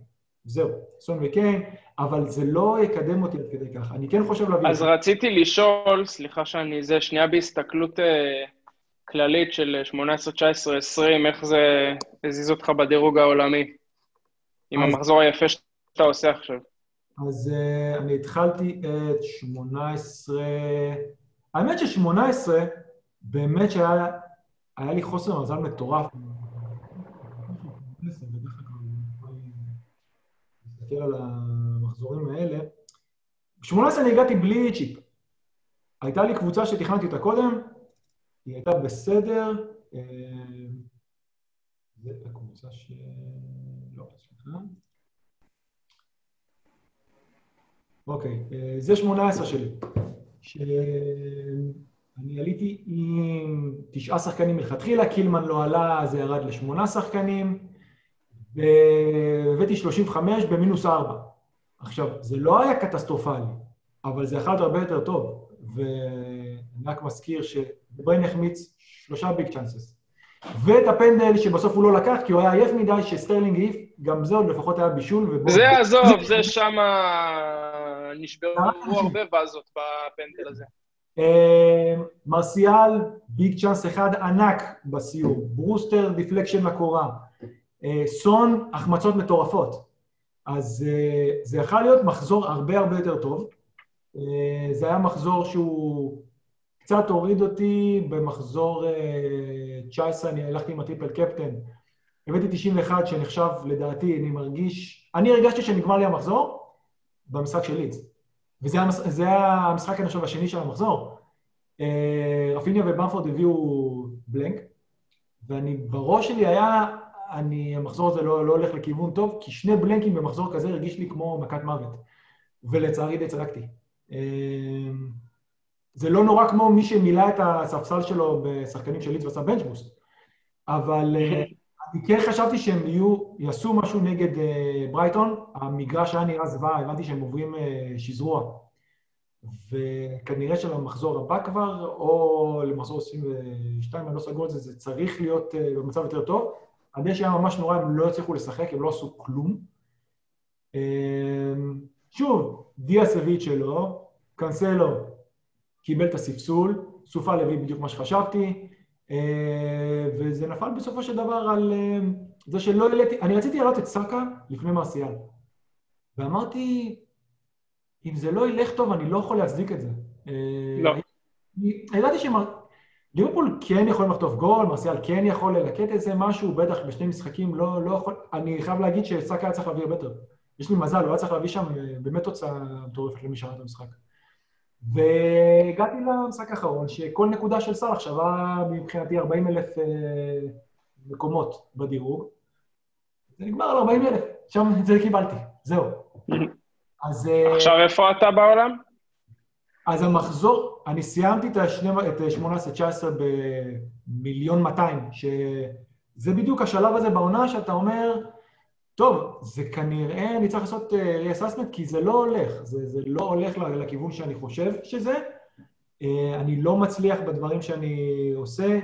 S3: זהו, סון וקיין, אבל זה לא יקדם אותי עד כדי כך. אני כן חושב להביא...
S1: אז רציתי לשאול, סליחה שאני זה, שנייה בהסתכלות אה, כללית של 18, 19, 20, איך זה הזיז אותך בדירוג העולמי? עם
S3: אז-
S1: המחזור היפה שאתה עושה עכשיו.
S3: אז uh, אני התחלתי את 18... האמת ש-18, באמת שהיה היה לי חוסר מזל מטורף. להסתכל על המחזורים האלה. ב-18 אני הגעתי בלי צ'יפ. הייתה לי קבוצה שתכננתי אותה קודם, היא הייתה בסדר. אה, זה הקבוצה ש... לא, סליחה. אוקיי, אה, זה 18 שלי. שאני עליתי עם תשעה שחקנים מלכתחילה, קילמן לא עלה, זה ירד לשמונה שחקנים, והבאתי 35 במינוס 4. עכשיו, זה לא היה קטסטרופלי, אבל זה להיות הרבה יותר טוב. ואני רק מזכיר שבריין החמיץ שלושה big chances. ואת הפנדל שבסוף הוא לא לקח, כי הוא היה עייף מדי, שסטרלינג העיף, גם זה עוד לפחות היה בישול. ובוא...
S1: זה עזוב, זה שמה נשברו הרבה ואזות בפנדל הזה.
S3: אה, מרסיאל, big chance אחד ענק בסיום. ברוסטר, deflection לקורה. אה, סון, החמצות מטורפות. אז אה, זה יכול להיות מחזור הרבה הרבה יותר טוב. אה, זה היה מחזור שהוא קצת הוריד אותי, במחזור אה, 19 אני הלכתי עם הטריפל קפטן. הבאתי 91 שנחשב, לדעתי, אני מרגיש... אני הרגשתי שנגמר לי המחזור במשחק של לידס. וזה המש... המשחק, אני חושב, השני של המחזור. אה, רפיניה ובמפורד הביאו בלנק, ואני, בראש שלי היה, אני, המחזור הזה לא, לא הולך לכיוון טוב, כי שני בלנקים במחזור כזה הרגיש לי כמו מכת מוות. ולצערי די צדקתי. אה, זה לא נורא כמו מי שמילא את הספסל שלו בשחקנים של לידס ועשה בנצ'בוסט, אבל אה, כן חשבתי שהם יהיו, יעשו משהו נגד uh, ברייטון, המגרש היה נראה זוועה, הבנתי שהם עוברים uh, שזרוע. וכנראה שלמחזור הבא כבר, או למחזור 22, אני לא סגור את זה, זה צריך להיות אה, במצב יותר טוב. הדשא היה ממש נורא, הם לא הצליחו לשחק, הם לא עשו כלום. שוב, דיה סביץ' שלו, קנסלו קיבל את הספסול, סופה לוי בדיוק מה שחשבתי, וזה נפל בסופו של דבר על זה שלא העליתי, אני רציתי להעלות את סאקה לפני מרסיאל, ואמרתי, אם זה לא ילך טוב, אני לא יכול להצדיק את זה.
S1: לא.
S3: ידעתי שליברפול כן יכולים לחטוף גול, מרסיאל כן יכול ללקט איזה משהו, בטח בשני משחקים לא, לא יכול... אני חייב להגיד שסאקה היה צריך להביא הרבה יותר. יש לי מזל, הוא היה צריך להביא שם אה, באמת תוצאה מטורפת למי שראה את המשחק. והגעתי למשחק האחרון, שכל נקודה של סאלח שווה מבחינתי 40 אלף אה, מקומות בדירוג. זה נגמר על 40 אלף, שם את זה קיבלתי, זהו.
S1: אז... אה, עכשיו איפה אתה בעולם?
S3: אז המחזור, אני סיימתי את ה-18-19 במיליון 200, שזה בדיוק השלב הזה בעונה שאתה אומר, טוב, זה כנראה, אני צריך לעשות אה, כי זה לא הולך, זה, זה לא הולך לכיוון שאני חושב שזה. אה, אני לא מצליח בדברים שאני עושה.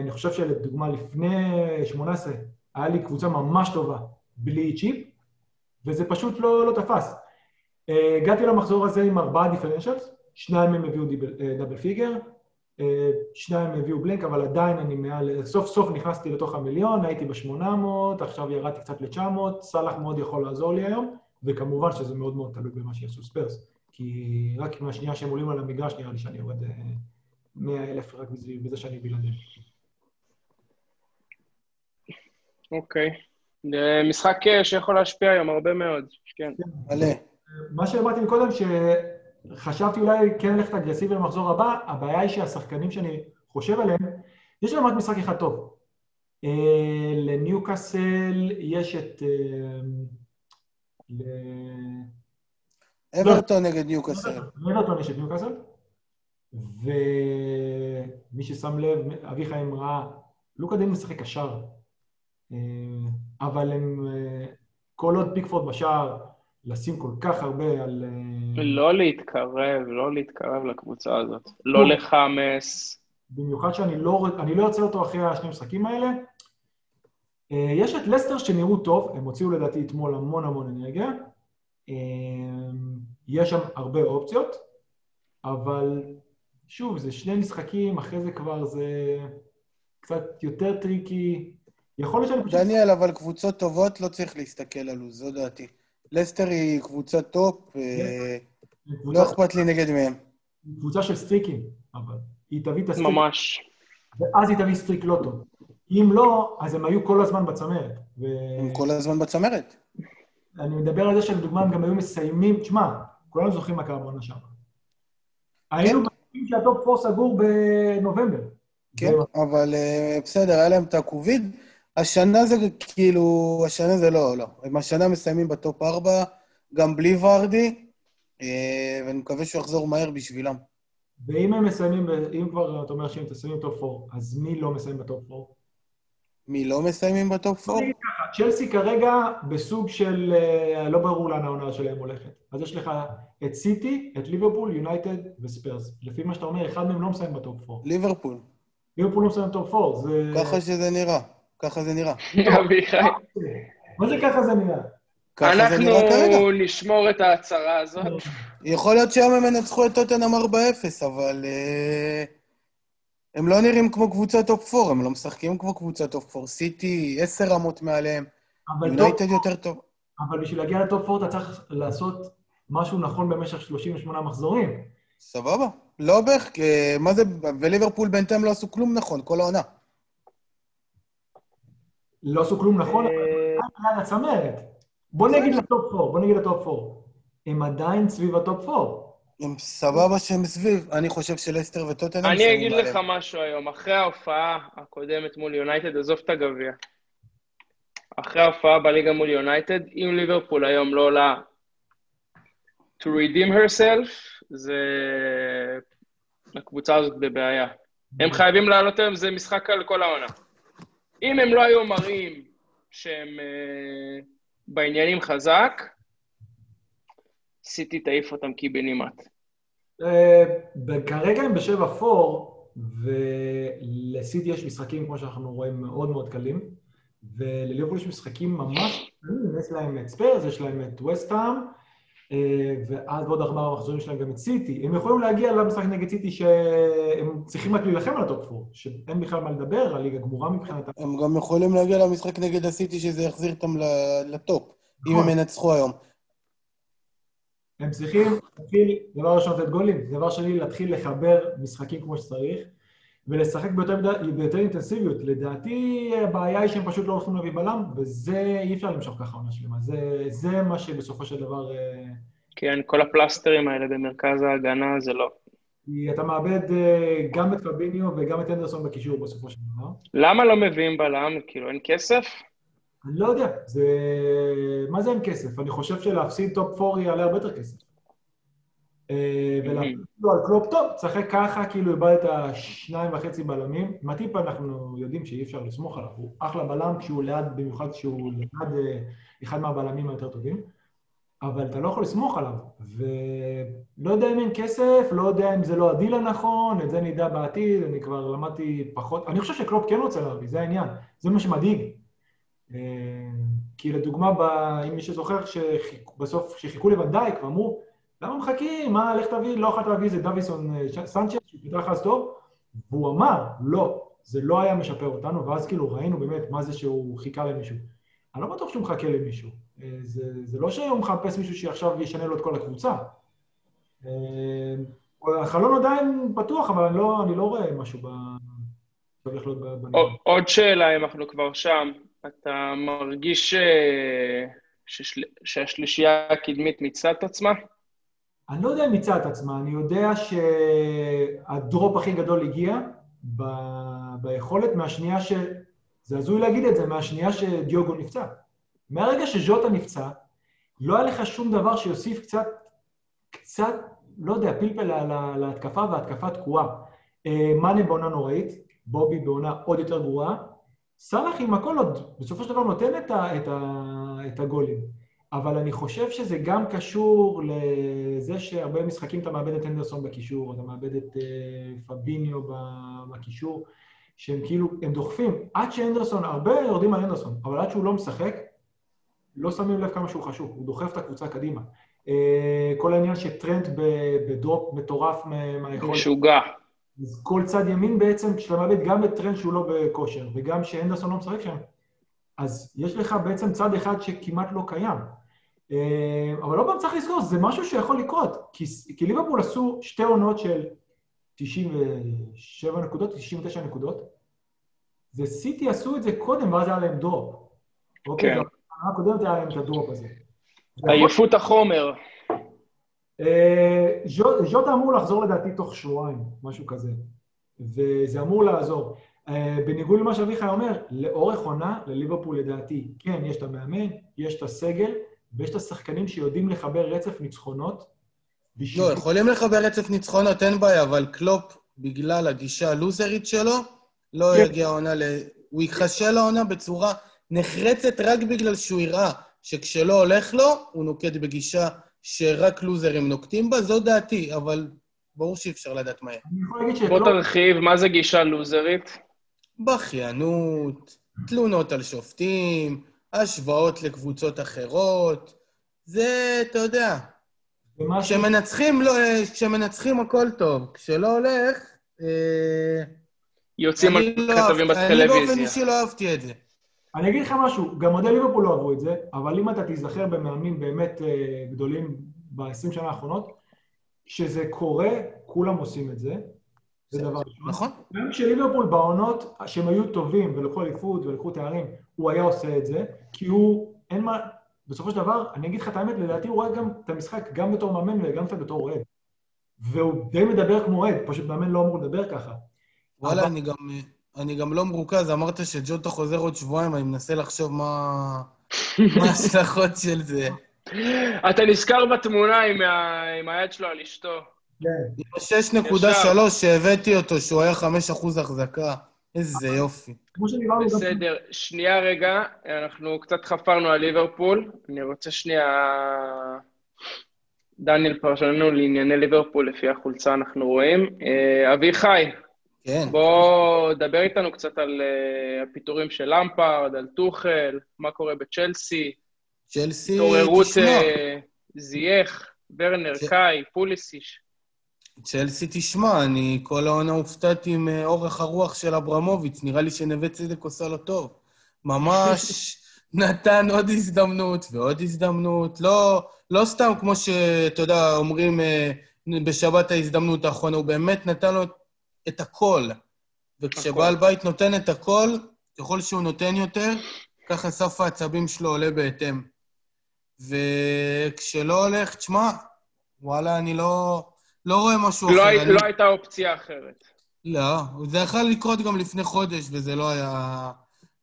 S3: אני חושב שלדוגמה, לפני 18, היה לי קבוצה ממש טובה, בלי צ'יפ, וזה פשוט לא, לא תפס. אה, הגעתי למחזור הזה עם ארבעה differentials, שניים הם הביאו double figure, אה, שניים הביאו blank, אבל עדיין אני מעל, סוף סוף נכנסתי לתוך המיליון, הייתי ב-800, עכשיו ירדתי קצת ל-900, סאלח מאוד יכול לעזור לי היום, וכמובן שזה מאוד מאוד תלוי במה שיעשו ספרס, כי רק מהשנייה שהם עולים על המגרש נראה לי שאני יורד 100 אה, אלף רק בזה שאני בלעדיהם.
S1: אוקיי. משחק שיכול להשפיע היום הרבה מאוד, כן.
S2: מלא.
S3: מה שאמרתי קודם, שחשבתי אולי כן ללכת אגרסיבי למחזור הבא, הבעיה היא שהשחקנים שאני חושב עליהם, יש להם רק משחק אחד טוב. אה, לניוקאסל יש את...
S2: אה, אברטון נגד ניוקאסל.
S3: אברטון יש את ניוקאסל, ומי ששם לב, אביחי אמרה, לוקה די משחק קשר, אה, אבל הם, כל עוד פיקפורד בשער, לשים כל כך הרבה על...
S1: לא להתקרב, לא להתקרב לקבוצה הזאת. לא, לא לחמאס.
S3: במיוחד שאני לא, לא ארצה אותו אחרי השני המשחקים האלה. אה, יש את לסטר שנראו טוב, הם הוציאו לדעתי אתמול המון המון אנרגיה. אה, יש שם הרבה אופציות, אבל שוב, זה שני משחקים, אחרי זה כבר זה קצת יותר tricky. יכול להיות שאני
S2: פשוט... דניאל, אבל קבוצות טובות לא צריך להסתכל עלו, זו דעתי. לסטר היא קבוצה top, אה, לא אכפת לי נגד מי הם.
S3: קבוצה של streak ים, אבל היא תביא את ה streak.
S1: ממש.
S3: ואז היא תביא streak לא טוב. אם לא, אז הם היו כל הזמן בצמרת. ו...
S2: הם כל הזמן בצמרת.
S3: אני מדבר על זה שלדוגמה הם גם היו מסיימים, תשמע, כולנו זוכרים מה קרה בעונה שם. היינו כן. בטוחים שה top 4 סגור בנובמבר.
S2: כן, אבל אה, בסדר, היה להם את הקוביד. השנה זה כאילו, השנה זה לא, לא. הם השנה מסיימים ב top 4, גם בלי ורדי, אה, ואני מקווה שהוא יחזור מהר בשבילם.
S3: ואם הם מסיימים, אם כבר אתה אומר שהם מסיימים ב top 4, אז מי לא מסיים ב top 4?
S2: מי לא מסיימים ב top 4?
S3: צ'לסי כרגע בסוג של, אה, לא ברור לאן העונה שלהם הולכת. אז יש לך את סיטי, את ליברפול, יונייטד וספרס. לפי מה שאתה אומר, אחד מהם לא מסיים ב top 4.
S2: ליברפול.
S3: ליברפול לא מסיים ב top 4, זה...
S2: ככה שזה נראה. ככה זה נראה.
S1: אביחי.
S3: מה זה ככה זה נראה?
S1: אנחנו נשמור את ההצהרה הזאת.
S2: יכול להיות שהיום הם ינצחו את טוטנאם 4-0, אבל אה, הם לא נראים כמו קבוצת top 4, הם לא משחקים כמו קבוצת top 4. סיטי, עשר רמות מעליהם, יונייטד יותר טוב.
S3: אבל בשביל להגיע ל top 4 אתה צריך לעשות משהו נכון במשך 38 מחזורים.
S2: סבבה. לא בערך, מה זה, וליברפול בינתיים לא עשו כלום נכון, כל העונה.
S3: לא עשו כלום נכון, אבל הם עדיין הצמרת. בוא נגיד ל top 4, בוא נגיד ל top 4. הם עדיין סביב ה top 4.
S2: הם סבבה שהם סביב, אני חושב שלסטר וטוטנאם...
S1: אני אגיד לך משהו היום, אחרי ההופעה הקודמת מול יונייטד, עזוב את הגביע. אחרי ההופעה בליגה מול יונייטד, אם ליברפול היום לא עולה to redeem herself, זה... הקבוצה הזאת בבעיה. הם חייבים לעלות היום, זה משחק על כל העונה. אם הם לא היו מראים שהם uh, בעניינים חזק, סיטי תעיף אותם קיבינימט.
S3: אה, כרגע הם ב top four, ולסיטי יש משחקים, כמו שאנחנו רואים, מאוד מאוד קלים, ולליברפול יש משחקים ממש קלים, יש להם את ספרס, יש להם את וסטהאם, אה, ואז בעוד ארבעה מחזורים שלהם גם את סיטי. הם יכולים להגיע למשחק נגד סיטי שהם צריכים רק להילחם על ה top four, שאין בכלל מה לדבר, הליגה גמורה מבחינתם.
S2: הם גם יכולים להגיע למשחק נגד הסיטי שזה יחזיר אותם לטופ, אם הם ינצחו היום.
S3: הם צריכים להתחיל, דבר ראשון, לתת גולים, דבר שני, להתחיל לחבר משחקים כמו שצריך, ולשחק ביותר, ביותר אינטנסיביות. לדעתי, הבעיה היא שהם פשוט לא הולכים להביא בלם, וזה, אי אפשר למשוך ככה עונה שלמה. זה, זה מה שבסופו של דבר... אה,
S1: כן, כל הפלסטרים האלה במרכז ההגנה זה לא.
S3: כי אתה מאבד אה, גם את פביניו וגם את אנדרסון בקישור בסופו של דבר.
S1: למה לא מביאים בלם? כאילו, אין כסף?
S3: אני לא יודע, זה... מה זה אין כסף? אני חושב שלהפסיד top 4 יעלה הרבה יותר כסף. אה, ולהפסיד לו על קלופ טוב, תשחק ככה, כאילו איבדת שניים וחצי בלמים. מטיפ אנחנו יודעים שאי אפשר לסמוך עליו, הוא אחלה בלם כשהוא ליד, במיוחד כשהוא ליד אה, אחד מהבלמים היותר טובים, אבל אתה לא יכול לסמוך עליו. ולא יודע אם אין כסף, לא יודע אם זה לא הדיל הנכון, את זה נדע בעתיד, אני כבר למדתי פחות... אני חושב שקלופ כן רוצה להביא, זה העניין, זה מה שמדאיג. אה, כי לדוגמה, אם מי שזוכר, בסוף, כשחיכו לוונדייק ואמרו, למה מחכים? מה, לך תביא, לא יכולת להביא איזה דוויסון אה, סנצ'ס, שהוא פתח אז טוב? והוא אמר, לא, זה לא היה משפר אותנו, ואז כאילו ראינו באמת מה זה שהוא חיכה למישהו. אני לא בטוח שהוא מחכה למישהו. אה, זה, זה לא שהוא מחפש מישהו שעכשיו ישנה לו את כל הקבוצה. החלון עדיין פתוח, אבל אני לא, אני לא רואה משהו ב...
S1: עוד שאלה, אם אנחנו כבר שם. אתה מרגיש אה, שהשלישייה הקדמית מיצה את עצמה?
S3: אני לא יודע אם מיצה את עצמה, אני יודע שהדרופ הכי גדול הגיע ב... ביכולת מהשנייה ש... זה הזוי להגיד את זה, מהשנייה שדיוגו נפצע. מהרגע שז'וטה נפצע, לא היה לך שום דבר שיוסיף קצת, קצת, לא יודע, פלפל להתקפה, והתקפה תקועה. אה, מאנה בעונה נוראית, בובי בעונה עוד יותר גרועה, סאלח עם הכל עוד בסופו של דבר נותן את, ה, את, ה, את הגולים. אבל אני חושב שזה גם קשור לזה שהרבה משחקים אתה מאבד את אנדרסון בקישור, אתה מאבד את uh, פביניו בקישור, שהם כאילו, הם דוחפים. עד שאנדרסון, הרבה יורדים על אנדרסון, אבל עד שהוא לא משחק, לא שמים לב כמה שהוא חשוב, הוא דוחף את הקבוצה קדימה. Uh, כל העניין שטרנד ב drop מטורף
S1: מהיכולת... משוגע.
S3: אז כל צד ימין בעצם, כשאתה מאבד גם את טרנד שהוא לא בכושר, וגם שהנדרסון לא משחק שם, אז יש לך בעצם צד אחד שכמעט לא קיים. אה, אבל לא פעם צריך לזכור, זה משהו שיכול לקרות, כי, כי ליברפול עשו שתי עונות של 97 נקודות, 99 נקודות, וסיטי עשו את זה קודם, ואז היה להם drop. אוקיי, כן. העונה הקודמת היה להם את הדרופ הזה.
S1: עייפות החומר.
S3: אה, ז'וטה אמור לחזור לדעתי תוך שבועיים, משהו כזה, וזה אמור לעזור. אה, בניגוד למה שאביחי אומר, לאורך עונה, לליברפול לדעתי, כן, יש את המאמן, יש את הסגל, ויש את השחקנים שיודעים לחבר רצף ניצחונות.
S2: לא, יכולים לחבר רצף ניצחונות, אין בעיה, אבל קלופ, בגלל הגישה הלוזרית שלו, לא כן. יגיע העונה ל... הוא ייכשל לעונה בצורה נחרצת רק בגלל שהוא יראה שכשלא הולך לו, הוא נוקט בגישה שרק לוזרים נוקטים בה, זו דעתי, אבל ברור שאי אפשר לדעת מה יהיה.
S1: בוא תרחיב, מה זה גישה לוזרית?
S2: בכיינות, תלונות על שופטים, השוואות לקבוצות אחרות. זה, אתה יודע, כשמנצחים, לא, כשמנצחים הכל טוב, כשלא הולך... אה,
S1: יוצאים על לא כתבים בטלוויזיה.
S2: אני באופן אישי לא אהבתי את זה.
S3: אני אגיד לך משהו, גם אוהדי ליברפול לא אהבו את זה, אבל אם אתה תיזכר במאמנים באמת אה, גדולים ב-20 שנה האחרונות, כשזה קורה, כולם עושים את זה. זה דבר ראשון.
S2: נכון.
S3: גם כשליברפול בעונות שהם היו טובים ולקחו אליפות ולקחו תארים, הוא היה עושה את זה, כי הוא, אין מה, בסופו של דבר, אני אגיד לך את האמת, לדעתי הוא רואה גם את המשחק, גם בתור מאמן וגם קצת בתור אוהד. והוא די מדבר כמו אוהד, פשוט מאמן לא אמור לדבר ככה.
S2: וואלה, אני גם... אני גם לא מרוכז, אמרת שג'וטה חוזר עוד שבועיים, אני מנסה לחשוב מה ההשלכות של זה.
S1: אתה נזכר בתמונה עם היד שלו על אשתו.
S2: כן. עם ה-6.3 שהבאתי אותו, שהוא היה 5% החזקה. איזה יופי.
S1: בסדר. שנייה רגע, אנחנו קצת חפרנו על ליברפול. אני רוצה שנייה דניאל פרשננו לענייני ליברפול, לפי החולצה אנחנו רואים. אה, אביחי,
S2: כן.
S1: בוא דבר איתנו קצת על אה, הפיטורים של למפרד, על טוחל, מה קורה בצ'לסי,
S2: צ'לסי,
S1: התעוררות
S2: תשמע,
S1: אה, זייח, ורנר,
S2: צ'-
S1: קאי, פוליסיש.
S2: צ'לסי, תשמע, אני כל העונה הופתעתי מאורך הרוח של אברמוביץ', נראה לי שנווה צדק עושה לו טוב. ממש נתן עוד הזדמנות ועוד הזדמנות. לא, לא סתם כמו שאתה יודע, אומרים אה, בשבת ההזדמנות האחרונה, הוא באמת נתן לו את הכל. וכשבעל בית נותן את הכל, ככל שהוא נותן יותר, ככה סף העצבים שלו עולה בהתאם. וכשלא הולך, תשמע, וואלה, אני לא, לא רואה משהו
S1: לא,
S2: אחר.
S1: הי-
S2: אני-
S1: לא הייתה אופציה אחרת.
S2: לא, זה יכול לקרות גם לפני חודש, וזה לא היה,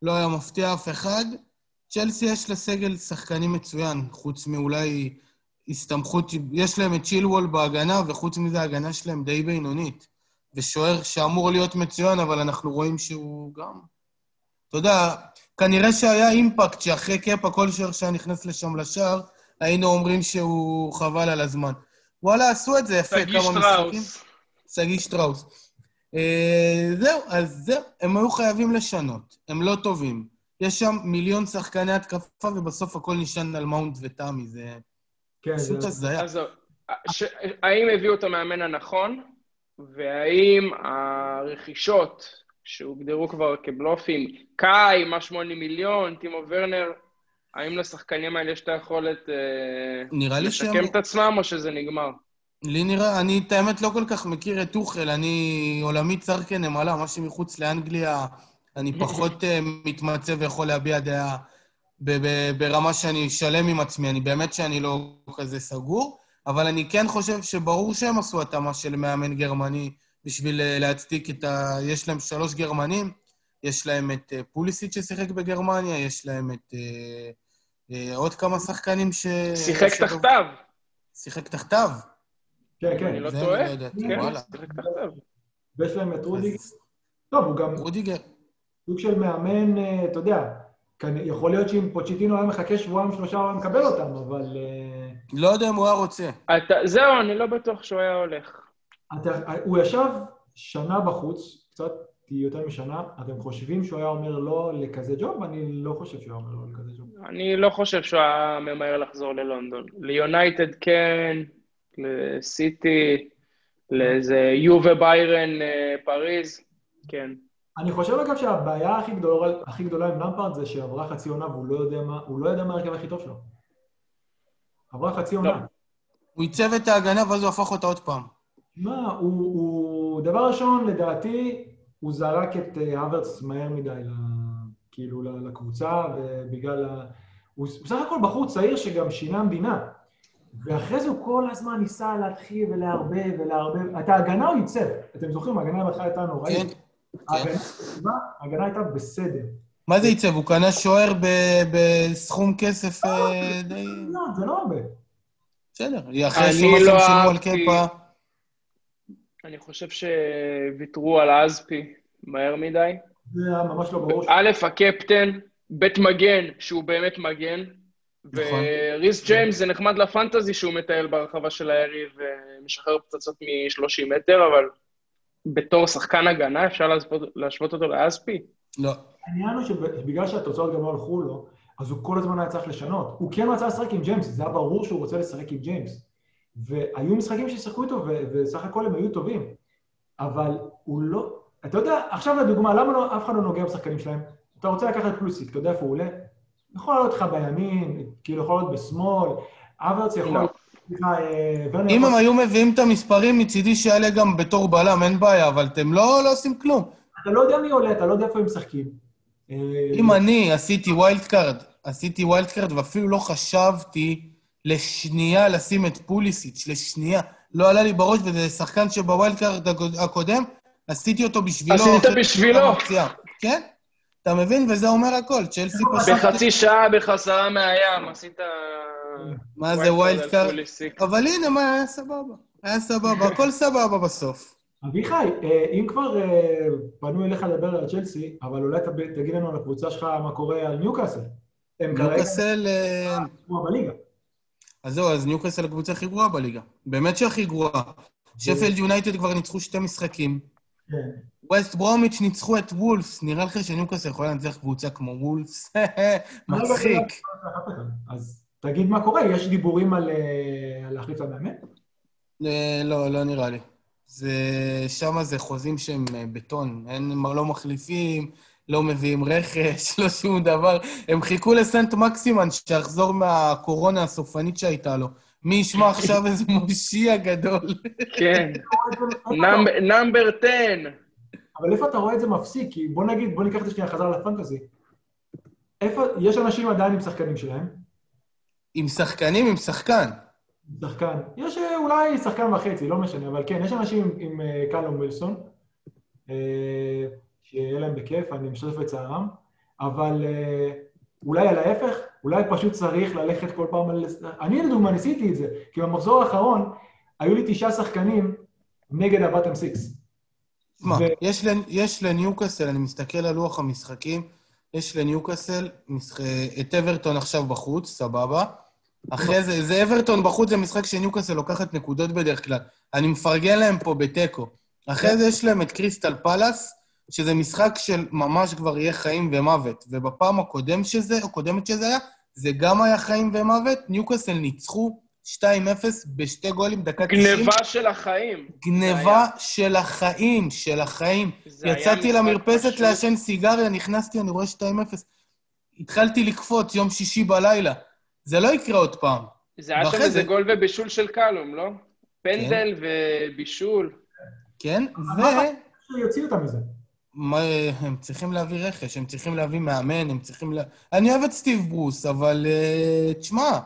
S2: לא היה מפתיע אף אחד. צ'לסי יש לה סגל שחקנים מצוין, חוץ מאולי הסתמכות, יש להם את צ'ילוול בהגנה, וחוץ מזה ההגנה שלהם די בינונית. ושוער שאמור להיות מצוין, אבל אנחנו רואים שהוא גם... אתה יודע, כנראה שהיה אימפקט שאחרי קאפה, כל שוער שהיה נכנס לשם לשער, היינו אומרים שהוא חבל על הזמן. וואלה, עשו את זה יפה,
S1: שגיא
S2: כמה משחקים. שגיא שטראוס. אה, זהו, אז זהו, הם היו חייבים לשנות, הם לא טובים. יש שם מיליון שחקני התקפה, ובסוף הכל נשען על מאונט ותמי, זה
S3: כן,
S2: פשוט
S3: זה...
S2: הזיה.
S1: אז ש... האם הביאו את המאמן הנכון, והאם הרכישות שהוגדרו כבר כבלופים, קאי, מה שמונה מיליון, טימו ורנר, האם לשחקנים האלה יש את היכולת אה. לשקם את עצמם, או שזה נגמר?
S2: לי נראה, אני את האמת לא כל כך מכיר את טוחל, אני עולמי צר כנמלה, מה שמחוץ לאנגליה, אני פחות אה, מתמצא ויכול להביע דעה ברמה שאני שלם עם עצמי, אני באמת שאני לא כזה סגור, אבל אני כן חושב שברור שהם עשו התאמה של מאמן גרמני בשביל אה, להצדיק את ה... יש להם שלוש גרמנים, יש להם את אה, פוליסיט ששיחק בגרמניה, יש להם את עוד כמה שחקנים ש...
S1: שיחק
S2: שטוב-
S1: תחתיו,
S2: שיחק תחתיו.
S3: כן, כן.
S1: אני לא
S2: זה
S1: טועה?
S2: לא
S1: כן,
S2: וואלה.
S1: שיחק תחתיו.
S3: ויש להם את רודיגר.
S2: אז
S3: טוב, הוא גם
S2: רודיגר.
S3: סוג של מאמן, אה, אתה יודע, יכול להיות שאם פוצ'יטינו היה מחכה שבועיים שלושה הוא היה מקבל אותם, אבל אה,
S2: לא יודע אם הוא היה רוצה.
S1: אתה, זהו, אני לא בטוח שהוא היה הולך.
S3: אתה, הוא ישב שנה בחוץ, קצת יותר משנה, אתם חושבים שהוא היה אומר לא לכזה ג'וב? אני לא חושב שהוא היה אומר לא לכזה ג'וב.
S1: אני לא חושב שהוא היה ממהר לחזור ללונדון. ליונייטד כן, לסיטי, לאיזה יובה ביירן אה, פריז, כן.
S3: אני חושב אגב שהבעיה הכי גדולה, הכי גדולה עם למפרד זה שעברה חצי עונה והוא לא יודע מה, הוא לא יודע מה ההרכב הכי טוב שלו. עברה חצי
S1: לא.
S3: עונה.
S2: הוא עיצב את ההגנה ואז הוא הפך אותה עוד פעם.
S3: מה, הוא, הוא... דבר ראשון, לדעתי, הוא זרק את אה, הוורץ מהר מדי. כאילו, לקבוצה, ובגלל ה... הוא בסך הכל בחור צעיר שגם שינה המדינה. ואחרי זה הוא כל הזמן ניסה להתחיל ולערבב ולערבב. את ההגנה הוא ייצב. אתם זוכרים, ההגנה בהתחלה הייתה נוראית.
S2: כן.
S3: ההגנה, הייתה בסדר.
S2: מה זה עיצב? הוא קנה שוער ב- בסכום כסף אה, די...
S3: לא, זה לא הרבה.
S2: בסדר. אחרי שמה
S1: לא
S2: שהם שילמו על קאפה...
S1: אני חושב שוויתרו על אזפי מהר מדי.
S3: זה היה ממש לא ברור.
S1: א', הקפטן, בית מגן, שהוא באמת מגן,
S2: נכון.
S1: וריס ג'יימס זה נחמד לפנטזי שהוא מטייל ברחבה של היריב ומשחרר פצצות מ-30 מטר, אבל בתור שחקן הגנה אפשר להשוות, להשוות אותו לאספי?
S2: לא.
S3: העניין הוא שבגלל שהתוצאות גם לא הלכו לו, אז הוא כל הזמן היה צריך לשנות. הוא כן רצה לשחק עם ג'יימס, זה היה ברור שהוא רוצה לשחק עם ג'יימס. והיו משחקים ששיחקו איתו, וסך הכל הם היו טובים. אבל הוא לא... אתה יודע, עכשיו לדוגמה, למה לא, אף אחד לא נוגע בשחקנים שלהם? אתה רוצה לקחת פלוסיק, אתה יודע איפה הוא עולה? יכול לעלות לך בימין, כאילו יכול להיות בשמאל, אברץ יכול... אה,
S2: אם הם היו מביאים את המספרים, מצידי שיעלה גם בתור בלם, אין בעיה, אבל אתם לא לא עושים כלום.
S3: אתה לא יודע מי עולה, אתה לא יודע איפה הם משחקים. אה,
S2: אם אני עשיתי wild card, עשיתי wild card ואפילו לא חשבתי לשנייה לשים את פוליסיץ', לשנייה. לא עלה לי בראש, וזה שחקן שב wild card הקוד- הקודם, עשיתי אותו בשבילו.
S1: עשית בשבילו.
S2: כן, אתה מבין? וזה אומר הכל. צ'לסי פשוט...
S1: בחצי שעה בחזרה מהים עשית...
S2: מה זה wild
S1: card?
S2: אבל הנה, מה, היה סבבה. היה סבבה, הכל סבבה בסוף.
S3: אביחי, אה, אם כבר אה, פנו אליך לדבר על צ'לסי, אבל אולי תגיד לנו על הקבוצה שלך מה קורה על ניוקאסל. הם כרגע
S2: ניוקאסל... אה,
S3: כמו בליגה.
S2: אז זהו, אז ניוקאסל הקבוצה הכי גרועה בליגה. באמת שהכי גרועה. שפלד יונייטד כבר ניצחו שתי משחקים.
S3: כן.
S2: ווסט ברומיץ' ניצחו את וולפס. נראה לך שניוקאסל יכולה לנצח קבוצה כמו וולפס? מצחיק.
S3: אז תגיד מה קורה, יש דיבורים על אה, על להחליף את המאמן?
S2: אה, לא, לא נראה לי. זה... שם זה חוזים שהם אה, בטון. אין, לא מחליפים, לא מביאים רכש, לא שום דבר. הם חיכו לסנט מקסימן שיחזור מהקורונה הסופנית שהייתה לו. מי ישמע עכשיו איזה מושיע גדול.
S1: כן. נאמבר 10.
S3: אבל איפה אתה רואה את זה מפסיק? כי בוא נגיד, בוא ניקח את זה שנייה חזרה לפנטזי. איפה, יש אנשים עדיין עם שחקנים שלהם,
S2: עם שחקנים, עם שחקן.
S3: שחקן. יש אה, אולי שחקן וחצי, לא משנה, אבל כן, יש אנשים עם, עם אה, קלום ווילסון, אה, בכיף, אני משתתף בצערם, אבל אה, אולי על ההפך, אולי פשוט צריך ללכת כל פעם על... אני לדוגמה ניסיתי את זה, כי במחזור האחרון היו לי תשעה שחקנים נגד הבטם סיקס.
S2: תשמע,
S3: ו-
S2: יש, לנ- יש לניוקאסל, אני מסתכל על לוח המשחקים, יש לניוקאסל משח... את אברטון עכשיו בחוץ, סבבה. אחרי זה, זה אברטון בחוץ, זה משחק שניוקאסל לוקחת נקודות בדרך כלל. אני מפרגן להם פה בתיקו. אחרי זה יש להם את קריסטל פלאס, שזה משחק של ממש כבר יהיה חיים ומוות. ובפעם הקודם שזה, או קודמת שזה היה, זה גם היה חיים ומוות. ניוקאסל ניצחו 2-0 בשתי גולים, דקה 90.
S1: גניבה של החיים.
S2: גניבה של החיים, של החיים. יצאתי למרפסת. לעשן סיגריה, נכנסתי, אני רואה 2-0. התחלתי לקפוץ יום שישי בלילה. זה לא יקרה עוד פעם.
S1: זה היה שם איזה
S2: זה-
S1: גול ובישול של קלום, לא? פנדל ובישול.
S2: כן? ו...
S3: שיוציאו אותם מזה.
S2: מה, הם צריכים להביא רכש, הם צריכים להביא מאמן, הם צריכים ל... אני אוהב את סטיב ברוס, אבל uh, תשמע,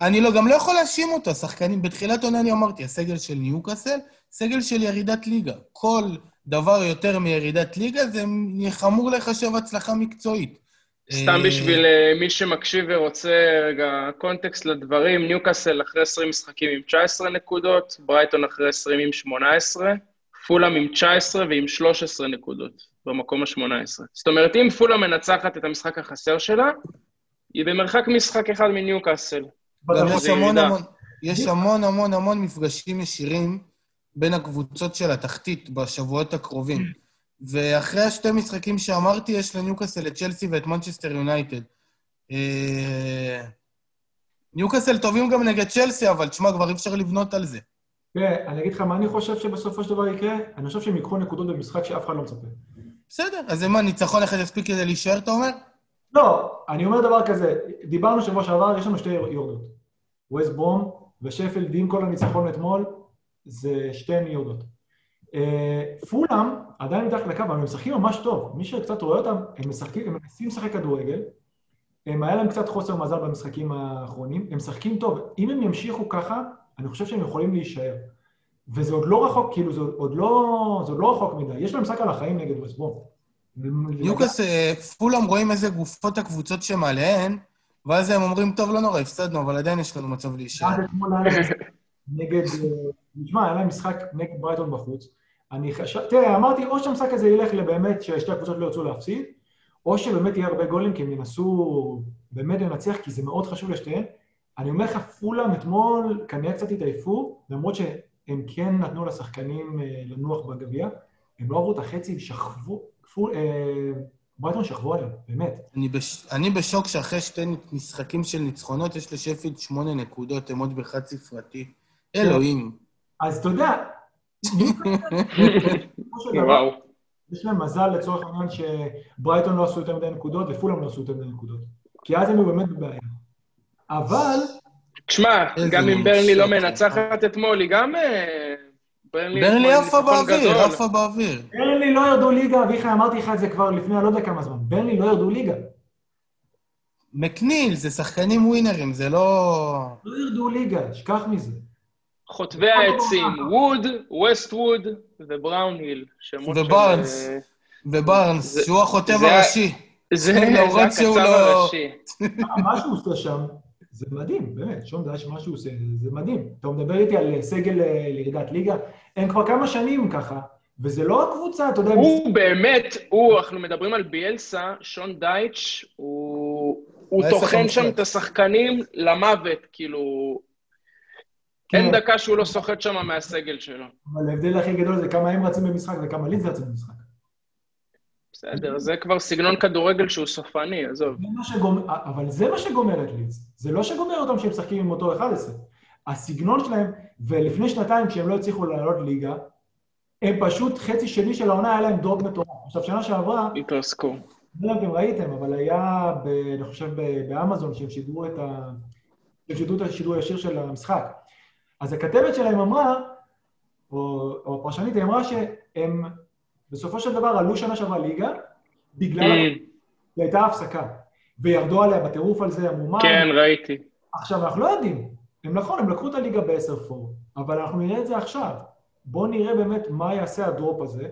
S2: אני לא, גם לא יכול להאשים אותו. שחקנים, בתחילת עונה אני אמרתי, הסגל של ניוקאסל, סגל של ירידת ליגה. כל דבר יותר מירידת ליגה זה חמור לחשב הצלחה מקצועית.
S1: סתם
S2: אה,
S1: בשביל אה, מי שמקשיב ורוצה רגע קונטקסט לדברים, ניוקאסל אחרי 20 משחקים עם 19 נקודות, ברייטון אחרי 20 עם 18, פולאם עם 19 ועם 13 נקודות, במקום ה-18. זאת אומרת, אם פולאם מנצחת את המשחק החסר שלה, היא במרחק משחק אחד מניוקאסל.
S2: יש המון. המון, יש המון המון המון מפגשים ישירים בין הקבוצות של התחתית בשבועות הקרובים. ואחרי השתי משחקים שאמרתי, יש לניוקאסל את צ'לסי ואת מנצ'סטר יונייטד. אה, ניוקאסל טובים גם נגד צ'לסי, אבל תשמע, כבר אי אפשר לבנות על זה.
S3: תראה, אני אגיד לך מה אני חושב שבסופו של דבר יקרה? אני חושב שהם ייקחו נקודות במשחק שאף אחד לא מצפה.
S2: בסדר, אז מה, ניצחון אחד יספיק כדי להישאר, אתה אומר?
S3: לא, אני אומר דבר כזה, דיברנו שבוע שעבר, יש לנו שתי יורדות. ווסט ברום ושפלד, עם כל הניצחון אתמול, זה שתיהן יורדות. אה, פולאם עדיין מתחת לקו, אבל הם משחקים ממש טוב. מי שקצת רואה אותם, הם משחקים, הם מנסים לשחק כדורגל, הם היה להם קצת חוסר מזל במשחקים האחרונים, הם משחקים טוב. אם הם ימשיכו ככה, אני חושב שהם יכולים להישאר. וזה עוד לא רחוק, כאילו, זה עוד לא, זה עוד לא רחוק מדי. יש להם משחק על החיים נגד ווסט ברום.
S2: ניוקאסל, אה, פולאם רואים איזה גופות הקבוצות שמעליהן, ואז הם אומרים, טוב, לא נורא, הפסדנו, אבל עדיין יש לנו מצב להישאר.
S3: נגד, אה, נשמע, היה להם משחק נגד ברייטון בחוץ. אני חשב, תראה, אמרתי, או שהמשחק הזה ילך לבאמת ששתי הקבוצות לא ירצו להפסיד, או שבאמת יהיה הרבה גולים, כי הם ינסו באמת לנצח, כי זה מאוד חשוב לשתיהן. אני אומר לך, פולאם אתמול כנראה קצת התעייפו, למרות שהם כן נתנו לשחקנים אה, לנוח בגביע, הם לא עברו את החצי, שכבו, פול, אה, ברייטון שכבו עליהם, באמת.
S2: אני, בש... אני בשוק שאחרי שתי משחקים של ניצחונות, יש לשפילד שמונה נקודות, הם עוד בחד ספרתי. אלוהים.
S3: אז אתה יודע,
S1: וואו.
S3: יש להם מזל לצורך העניין שברייטון לא עשו יותר מדי נקודות ופולאם לא עשו יותר מדי נקודות. כי אז הם היו באמת בבעיה. אבל,
S1: תשמע, גם אם ברנלי לא. מנצחת אתמול, היא גם... אה, אתמול
S2: עפה באוויר. עפה באוויר.
S3: ברנלי לא ירדו ליגה, אביחי, אמרתי לך את זה כבר לפני לא יודע כמה זמן. ברנלי לא ירדו ליגה.
S2: מקניל, זה שחקנים ווינרים, זה לא...
S3: לא ירדו ליגה, שכח מזה.
S1: חוטבי העצים, ווד, ווסט ווד ובראון היל.
S2: ובארנס.
S1: אה,
S2: ובארנס, שהוא החוטב הראשי.
S1: זה
S2: שהוא
S1: הקצב
S2: לא-
S1: הראשי.
S3: מה שהוא עושה שם, זה מדהים, באמת. שון דש, מה שהוא עושה, זה מדהים. אתה מדבר איתי על סגל אה, לירידת ליגה, הם כבר כמה שנים ככה, וזה לא הקבוצה, אתה יודע,
S1: הוא באמת, הוא, אנחנו מדברים על ביאלסה, שון דייטש, הוא הוא טוחן שם. את השחקנים למוות, כאילו, אין
S3: כן.
S1: דקה שהוא לא סוחט שם מהסגל שלו.
S3: אבל ההבדל הכי גדול זה כמה הם רצים במשחק וכמה לידס רצים במשחק.
S1: בסדר, זה כבר סגנון כדורגל שהוא סופני, עזוב.
S3: אבל זה מה שגומר את לידס. זה לא שגומר אותם שהם משחקים עם אותו 11. הסגנון שלהם, ולפני שנתיים כשהם לא הצליחו לעלות ליגה, הם פשוט חצי שני של העונה היה להם דרופ מטורף. עכשיו, שנה שעברה,
S1: התרסקו.
S3: לא יודע אם אתם ראיתם, אבל היה, ב, אני חושב, באמזון, שהם שידרו את ה... שהם שידרו את השידור הישיר של המשחק. אז הכתבת שלהם אמרה, או, או הפרשנית, היא אמרה שהם בסופו של דבר עלו שנה שעברה ליגה, בגלל...
S1: Mm,
S3: הייתה הפסקה. וירדו עליה בטירוף על זה, אמרו מה...
S1: כן, ראיתי.
S3: עכשיו, אנחנו לא יודעים. הם נכון, הם לקחו את הליגה ב-10 פור, אבל אנחנו נראה את זה עכשיו. בואו נראה באמת מה יעשה הדרופ הזה,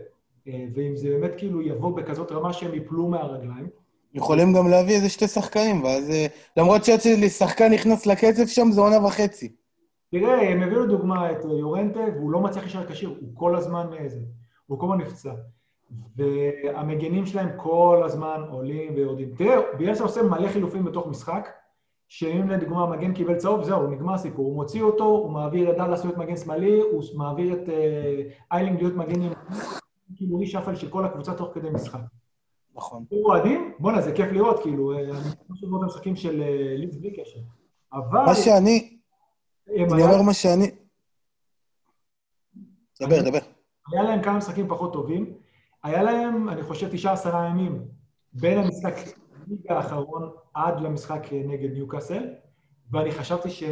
S3: אה, ואם זה באמת כאילו יבוא בכזאת רמה שהם יפלו מהרגליים.
S2: יכולים גם להביא איזה שתי שחקנים, ואז... אה, למרות שעד ששחקן נכנס לקצב שם, זה עונה וחצי.
S3: תראה, הם הביאו לדוגמה את יורנטה, והוא לא מצליח להישאר כשיר, הוא כל הזמן מאיזה, הוא כל הזמן נפצע. והמגנים שלהם כל הזמן עולים ויורדים. תראה, ביאלסה עושה מלא חילופים בתוך משחק, שאם לדוגמה המגן קיבל צהוב, זהו, נגמר הסיפור. הוא מוציא אותו, הוא מעביר את דאלאס להיות מגן שמאלי, הוא מעביר את אה, איילינג להיות מגן ימני, כאילו רישאפל של כל הקבוצה תוך כדי משחק.
S2: נכון.
S3: הוא אוהדים? בואנה, זה כיף לראות, כאילו, אה, אני חושב לראות את המשחקים של אה, לידס בלי קשר. אבל...
S2: מה שאני... אני אומר מה שאני... דבר, דבר.
S3: היה להם כמה משחקים פחות טובים. היה להם, אני חושב, תשעה עשרה ימים בין המשחק ליגה האחרון עד למשחק נגד ניוקאסל, ואני חשבתי ש...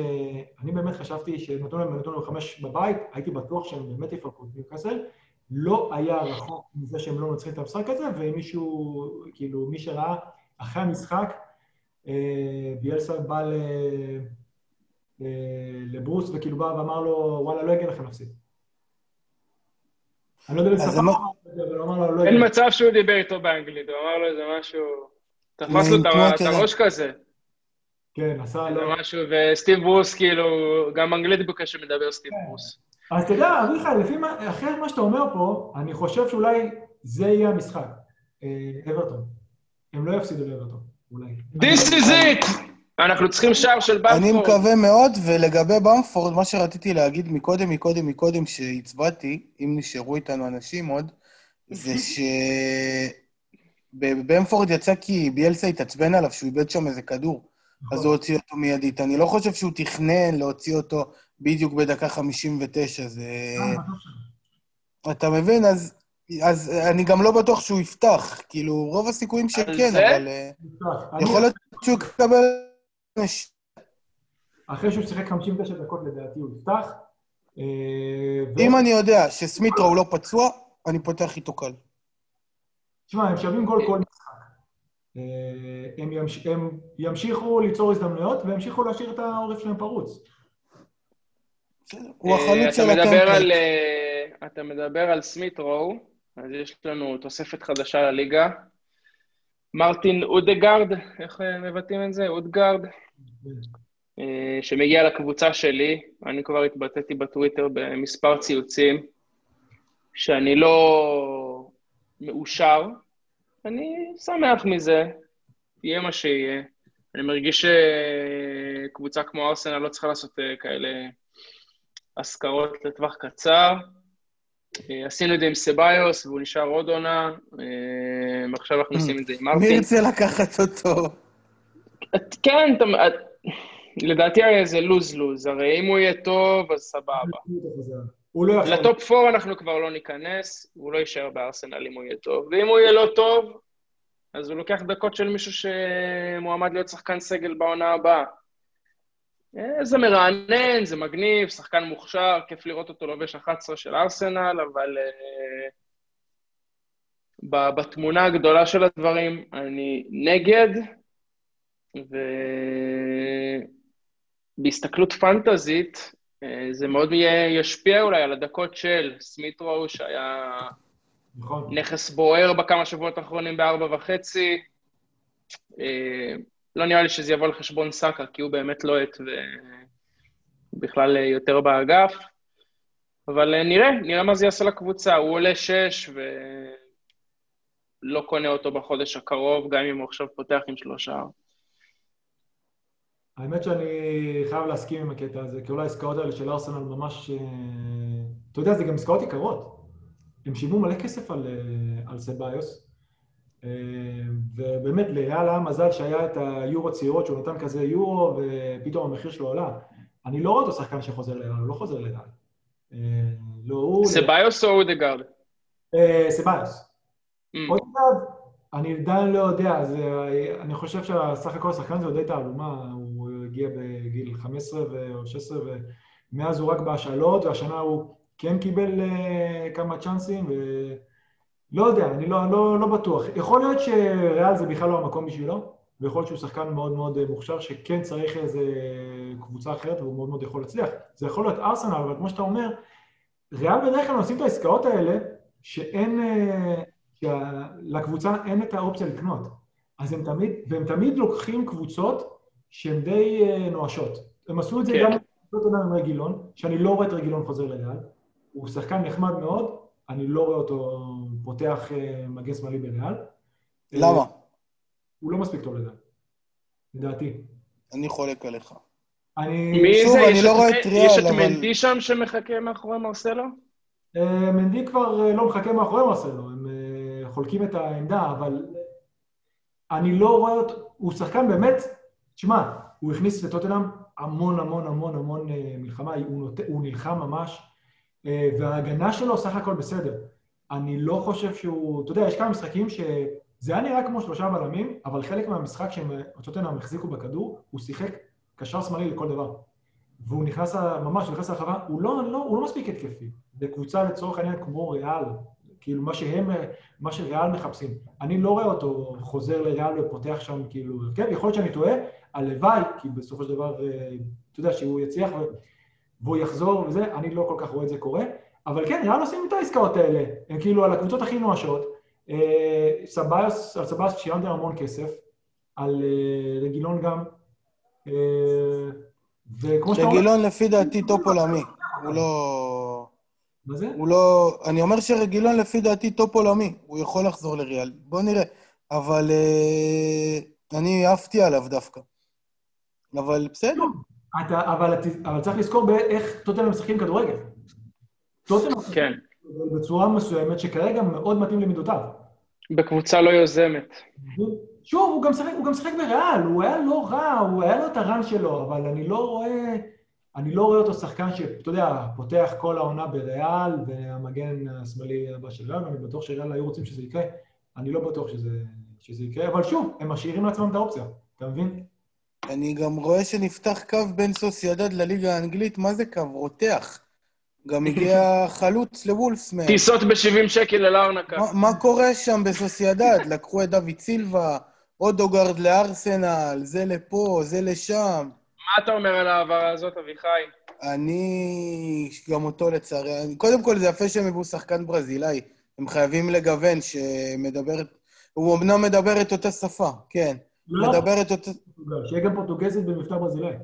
S3: אני באמת חשבתי שנתנו להם, נתנו להם חמש בבית, הייתי בטוח שהם באמת יפרקו את ניוקאסל. לא היה רחוק מזה שהם לא מנצחים את המשחק הזה, ואם מישהו, כאילו, מי שראה אחרי המשחק, אה, ביאלסה בא ל... ל- לברוס וכאילו בא ואמר לו, וואלה, לא יגיע לכם להפסיד. אני לא יודע
S2: אז
S3: בשפה,
S2: מה-
S3: אבל הוא אמר לו, לא
S1: אין. מצב שהוא דיבר איתו באנגלית, הוא אמר לו איזה משהו... תפס לו את. הראש כזה,
S3: כן, עשה לו.
S1: משהו, וסטיב ברוס, כאילו, גם אנגלית בקשר מדבר סטיב
S3: כן.
S1: ברוס.
S3: אז אתה יודע, אביחי, לפי מה, אחרי מה שאתה אומר פה, אני חושב שאולי זה יהיה המשחק. אה, אברטון. הם לא יפסידו לאברטון, אולי.
S1: This is it! אנחנו צריכים שער של
S2: אני
S1: במפורד.
S2: מקווה מאוד, ולגבי במפורד, מה שרציתי להגיד מקודם, מקודם, מקודם, שהצבעתי, אם נשארו איתנו אנשים עוד, זה שבמפורד יצא כי ביאלסה התעצבן עליו שהוא איבד שם איזה כדור, אז הוא הוציא אותו מיידית. אני לא חושב שהוא תכנן להוציא אותו בדיוק בדקה 59, זה...
S3: אה,
S2: אתה מבין? אז, אז אני גם לא בטוח שהוא יפתח. כאילו, רוב הסיכויים שכן? אבל אה,
S3: אני-
S2: יכול להיות שהוא יקבל...
S3: אחרי שהוא שיחק 59 דקות לדעתי הוא יפתח. אה,
S2: אם אני יודע שסמיטרו הוא לא פצוע, אני פותח איתו קל.
S3: תשמע, הם שווים גול כל משחק. אה, הם, ימש... הם ימשיכו ליצור הזדמנויות וימשיכו להשאיר את העורף שלהם פרוץ.
S2: הוא
S1: אה,
S2: החלוץ של
S1: אתה מדבר על,
S2: הטמפלט.
S1: אה, אתה מדבר על סמית רואו, אז יש לנו תוספת חדשה לליגה. מרטין אודגרד, איך אה, מבטאים את זה? אודגרד, אה, שמגיע לקבוצה שלי. אני כבר התבטאתי בטוויטר במספר ציוצים שאני לא מאושר. אני שמח מזה, יהיה מה שיהיה. אני מרגיש שקבוצה כמו ארסנל לא צריכה לעשות אה, כאלה השכרות לטווח קצר. אה, עשינו את זה עם סביוס, והוא נשאר עוד עונה, אה, ועכשיו אנחנו עושים את זה עם
S2: מי
S1: מרטין.
S2: ירצה לקחת אותו?
S1: את- כן, אתה- את- לדעתי זה לוז-לוז, הרי אם הוא יהיה טוב, אז סבבה.
S3: הוא לא יכול...
S1: לטופ 4 אנחנו כבר לא ניכנס, הוא לא יישאר בארסנל אם הוא יהיה טוב, ואם הוא יהיה לא טוב, אז הוא לוקח דקות של מישהו שמועמד להיות שחקן סגל בעונה הבאה. אה, זה מרענן, זה מגניב, שחקן מוכשר, כיף לראות אותו לובש 11 של ארסנל, אבל ב- בתמונה הגדולה של הדברים אני נגד, ובהסתכלות פנטזית, אה, זה מאוד ישפיע אולי על הדקות של סמית'רו, שהיה
S3: נכון.
S1: נכס בוער בכמה שבועות האחרונים בארבע וחצי. אה, לא נראה לי שזה יבוא על חשבון סאקה, כי הוא באמת לוהט ובכלל אה, יותר באגף. אבל אה, נראה, נראה מה זה יעשה לקבוצה. הוא עולה שש ולא קונה אותו בחודש הקרוב, גם אם הוא עכשיו פותח עם שלושה.
S3: האמת שאני חייב להסכים עם הקטע הזה, כי אולי העסקאות האלה של ארסנל ממש... אה, אתה יודע, זה גם עסקאות יקרות. הם שילמו מלא כסף על, אה, על סביוס, אה, ובאמת, לריאל היה מזל שהיה את היורו צעירות, שהוא נתן כזה יורו, ופתאום המחיר שלו עלה. אני לא רואה אותו שחקן שחוזר לריאל, הוא לא חוזר לריאל.
S1: לא הוא... סביוס או אודגרד?
S3: סביוס. Mm. אודגרד, אני עדיין לא יודע, אני חושב שסך הכל השחקן זה עוד די תעלומה, הוא הגיע בגיל 15 או 16, ומאז הוא רק בהשאלות, והשנה הוא כן קיבל uh, כמה צ'אנסים, ולא יודע, אני לא, לא, לא בטוח. יכול להיות שריאל זה בכלל לא המקום בשבילו, ויכול להיות שהוא שחקן מאוד מאוד מוכשר, שכן צריך איזה קבוצה אחרת, והוא מאוד מאוד יכול להצליח. זה יכול להיות ארסנל, אבל כמו שאתה אומר, ריאל בדרך כלל עושים את העסקאות האלה, שאין... Uh, שלקבוצה אין את האופציה לקנות. אז הם תמיד, והם תמיד לוקחים קבוצות שהן די uh, נואשות. הם עשו את זה כן. גם עם רגילון, שאני לא רואה את רגילון חוזר לריאל. הוא שחקן נחמד מאוד, אני לא רואה אותו פותח uh, מגן שמאלי בריאל.
S2: למה?
S3: הוא לא מספיק טוב לריאל, לדעתי.
S2: אני חולק עליך.
S1: אני... מי שוב, זה? אני לא רואה את ריאל, אבל... יש את מנדי שם שמחכה מאחורי מרסלו?
S3: מנדי כבר לא מחכה מאחורי מרסלו, הם חולקים את העמדה, אבל אני לא רואה אותו, הוא שחקן באמת, תשמע, הוא הכניס לטוטנאם המון המון המון המון אה, מלחמה, הוא, נות... הוא נלחם ממש, אה, וההגנה שלו סך הכל בסדר. אני לא חושב שהוא, אתה יודע, יש כמה משחקים שזה היה נראה כמו שלושה בלמים, אבל חלק מהמשחק שהם, טוטנאם החזיקו בכדור, הוא שיחק קשר שמאלי לכל דבר. והוא נכנס, ממש נכנס לרחבה, הוא לא, לא, הוא לא מספיק התקפי. בקבוצה לצורך העניין כמו ריאל, כאילו מה שהם, מה שריאל מחפשים. אני לא רואה אותו חוזר לריאל ופותח שם כאילו, כן, יכול להיות שאני טועה, הלוואי, כי בסופו של דבר, אה, אתה יודע, שהוא יצליח והוא יחזור וזה, אני לא כל כך רואה את זה קורה, אבל כן, ריאל עושים את העסקאות האלה, הם כאילו על הקבוצות הכי נואשות, אה, סבאס, על סבאס שילמתם המון כסף, על אה, רגילון גם,
S2: וכמו שאתה אומר... רגילון לפי דעתי טופ עולמי, הוא לא...
S3: מה זה?
S2: הוא לא... אני אומר שרגילון לפי דעתי טופ עולמי, הוא יכול לחזור לריאל. בוא נראה. אבל אני עפתי עליו דווקא. אבל בסדר.
S3: אתה, אבל, אבל צריך לזכור באיך טוטנאם משחקים כדורגל. טוטנאם
S1: כן.
S3: בצורה מסוימת שכרגע מאוד מתאים למידותיו.
S1: בקבוצה לא יוזמת.
S3: שוב, הוא גם משחק, הוא גם משחק בריאל, הוא היה לא רע, הוא היה לו את ה run שלו, אבל אני לא רואה... אני לא רואה אותו שחקן שאתה יודע, פותח כל העונה בריאל, והמגן השמאלי הבא של ריאל, ואני בטוח שריאל היו רוצים שזה יקרה. אני לא בטוח שזה, שזה יקרה, אבל שוב, הם משאירים לעצמם את האופציה, אתה מבין?
S2: אני גם רואה שנפתח קו בין סוסיידד לליגה האנגלית, מה זה קו? רותח. גם הגיע חלוץ לוולפס מהם.
S1: טיסות ב-70 שקל לארנקה.
S2: מה, מה קורה שם בסוסיידד? לקחו את דוד סילבה, אודוגרד לארסנל, זה לפה, זה לשם.
S1: מה אתה אומר על ההעברה הזאת, אביחי?
S2: אני... גם אותו לצערי. קודם כל, זה יפה שהם הביאו שחקן ברזילאי. הם חייבים לגוון, שמדבר... הוא אמנם מדבר את אותה שפה, כן. לא. מדבר את אותה...
S3: שיהיה גם פורטוגזית במבטא ברזילאי.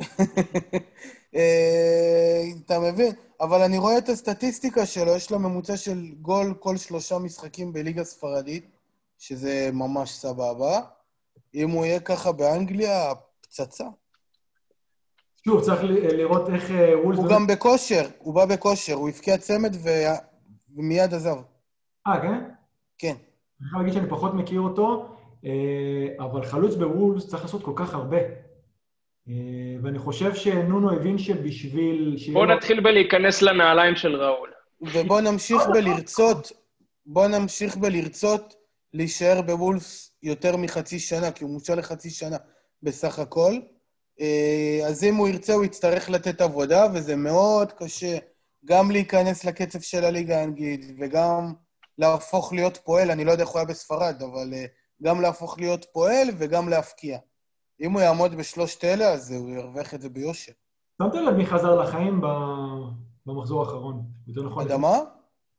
S2: אה, אתה מבין? אבל אני רואה את הסטטיסטיקה שלו, יש לו ממוצע של גול כל שלושה משחקים בליגה ספרדית, שזה ממש סבבה. אם הוא יהיה ככה באנגליה, פצצה.
S3: שוב, צריך לראות איך אה, וולס...
S2: הוא גם בכושר, הוא בא בכושר, הוא הבקיע צמד ומיד עזב.
S3: אה, כן?
S2: כן.
S3: אני חייב להגיד שאני פחות מכיר אותו, אבל חלוץ בוולס צריך לעשות כל כך הרבה. אה, ואני חושב שנונו הבין שבשביל...
S1: בואו נתחיל בלהיכנס לנעליים של ראול.
S2: ובואו נמשיך בלרצות, בואו נמשיך בלרצות להישאר בוולס יותר מחצי שנה, כי הוא מושל לחצי שנה בסך הכל. אה, אז אם הוא ירצה, הוא יצטרך לתת עבודה, וזה מאוד קשה גם להיכנס לקצב של הליגה האנגלית וגם להפוך להיות פועל. אני לא יודע איך הוא היה בספרד, אבל אה, גם להפוך להיות פועל וגם להפקיע. אם הוא יעמוד בשלושת אלה, אז הוא ירוויח את זה ביושר.
S3: שמת לב מי חזר לחיים במחזור האחרון? יותר נכון.
S2: אדמה?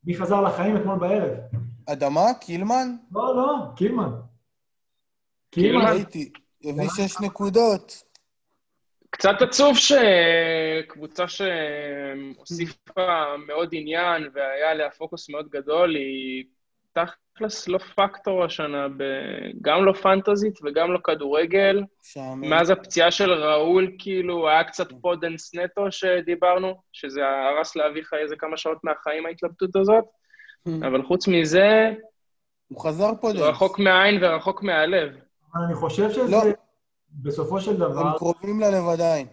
S3: מי חזר לחיים אתמול בערב?
S2: אדמה? קילמן?
S3: לא, לא, קילמן.
S2: קילמן. הייתי, הביא שש נקודות.
S1: קצת עצוב שקבוצה שהוסיפה מאוד עניין והיה עליה פוקוס מאוד גדול, היא תכלס לא פקטור השנה, ב... גם לא פנטזית וגם לא כדורגל.
S2: שעמם.
S1: מאז הפציעה של ראול, כאילו, היה קצת פודנס נטו שדיברנו, שזה הרס לאביך איזה כמה שעות מהחיים, ההתלבטות הזאת, אבל חוץ מזה,
S2: הוא חזר פה דרך.
S1: רחוק מהעין ורחוק מהלב.
S3: אבל אני חושב שזה,
S2: לא.
S3: בסופו של
S2: הם
S3: דבר,
S2: קרובים ללב עדיין.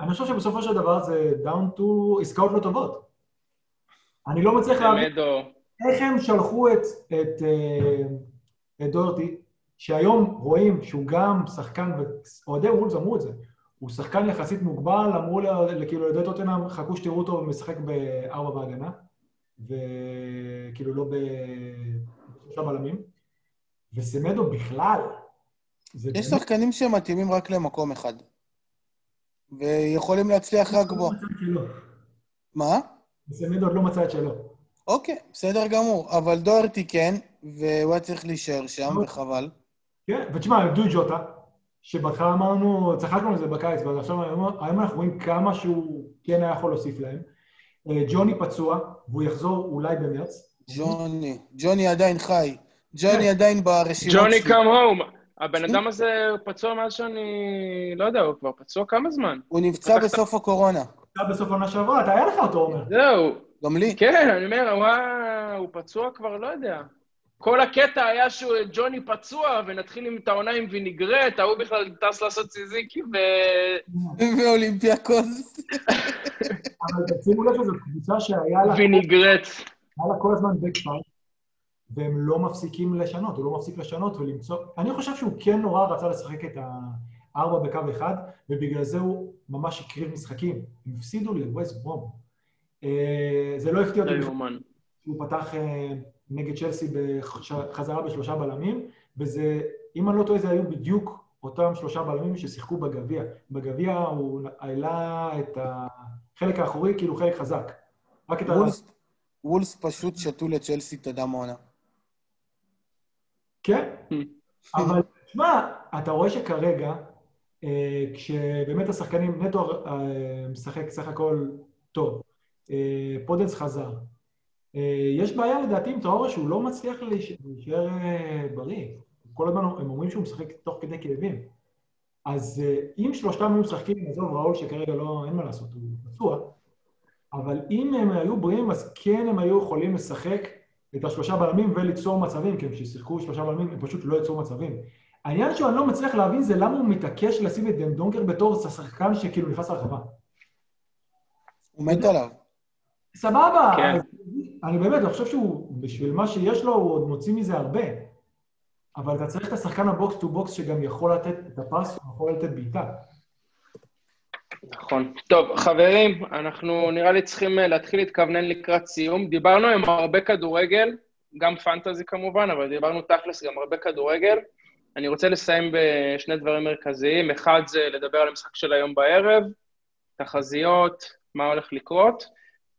S3: אני חושב שבסופו של דבר זה down to עסקאות לא טובות. אני לא מצליח להבין
S1: מדו,
S3: איך הם שלחו את, את, אה, את דורטי, שהיום רואים שהוא גם שחקן, ואוהדי וולס אמרו את זה, הוא שחקן יחסית מוגבל, אמרו כאילו לידי טוטנאם, חכו שתראו אותו משחק בארבע בהגנה, וכאילו לא בשלושה בלמים, וסמדו בכלל,
S2: יש שחקנים שמתאימים רק למקום אחד. ויכולים להצליח רק בו.
S3: לא.
S2: מה?
S3: וסמדו עוד לא מצא את שלו.
S2: אוקיי, בסדר גמור. אבל דוארטי כן, והוא היה צריך להישאר שם, וחבל.
S3: כן, ותשמע, דוי ג'וטה, שבהתחלה אמרנו, צחקנו על זה בקיץ, אבל עכשיו היום אנחנו רואים כמה שהוא כן היה יכול להוסיף להם. אה, ג'וני פצוע, והוא יחזור אולי במרץ.
S2: ג'וני, ג'וני עדיין חי.
S3: כן.
S2: ג'וני עדיין ברשימות
S1: ג'וני. קאם הום. הבן אדם הזה פצוע מאז שאני... לא יודע, הוא כבר פצוע כמה זמן?
S2: הוא נפצע בסוף הקורונה.
S3: היה בסוף העונה שעברה, אתה היה לך אותו, עומר.
S1: זהו.
S2: גם לי.
S1: כן, אני אומר, הוא היה- הוא פצוע כבר, לא יודע. כל הקטע היה שהוא ג'וני פצוע, ונתחיל עם את העונה עם ויניגרט, ההוא בכלל טס לעשות סיזיקי, ו...
S2: ואולימפיאקוס.
S3: אבל תשימו לב שזו קבוצה שהיה לה
S1: ויניגרט.
S3: היה לה כל הזמן בקפייט, והם לא מפסיקים לשנות, הוא לא מפסיק לשנות ולמצוא... אני חושב שהוא כן נורא רצה לשחק את הארבע בקו אחד, ובגלל זה הוא ממש הקריב משחקים. הם הפסידו לווסט ברום. אה, זה לא הפתיע
S1: לא
S3: אותי
S1: יאומן.
S3: שהוא פתח אה, נגד צ'לסי בחזרה בשלושה בלמים, וזה, אם אני לא טועה, זה היו בדיוק אותם שלושה בלמים ששיחקו בגביע. בגביע הוא העלה את החלק האחורי כאילו חלק חזק. רק את ה...
S2: וולס- פשוט שתו לצ'לסי את הדם העונה.
S3: כן, אבל תשמע, אתה רואה שכרגע, אה, כשבאמת השחקנים, נטו אה, משחק סך הכל טוב, אה, פודנס חזר, אה, יש בעיה לדעתי עם טראורה שהוא לא מצליח להיש- להישאר אה, בריא. כל הזמן הם אומרים שהוא משחק תוך כדי כאבים. אז אה, אם שלושתם היו משחקים, עזוב, ראול שכרגע לא, אין מה לעשות, הוא פצוע, אבל אם הם היו בריאים, אז כן הם היו יכולים לשחק את השלושה בלמים וליצור מצבים, כי כששיחקו שלושה בלמים הם פשוט לא יצרו מצבים. העניין שאני לא מצליח להבין זה למה הוא מתעקש לשים את דנדונקר בתור שחקן שכאילו נכנס לרחבה.
S2: הוא מת עליו.
S3: סבבה,
S1: כן.
S3: אני באמת, אני חושב שהוא, בשביל מה שיש לו, הוא עוד מוציא מזה הרבה. אבל אתה צריך את השחקן ה box to box שגם יכול לתת את ה pass, הוא יכול לתת בעיטה.
S1: נכון. טוב, חברים, אנחנו נראה לי צריכים אה, להתחיל להתכוונן לקראת סיום. דיברנו עם הרבה כדורגל, גם פנטזי כמובן, אבל דיברנו תכלס גם הרבה כדורגל. אני רוצה לסיים בשני דברים מרכזיים. אחד זה לדבר על המשחק של היום בערב, תחזיות, מה הולך לקרות,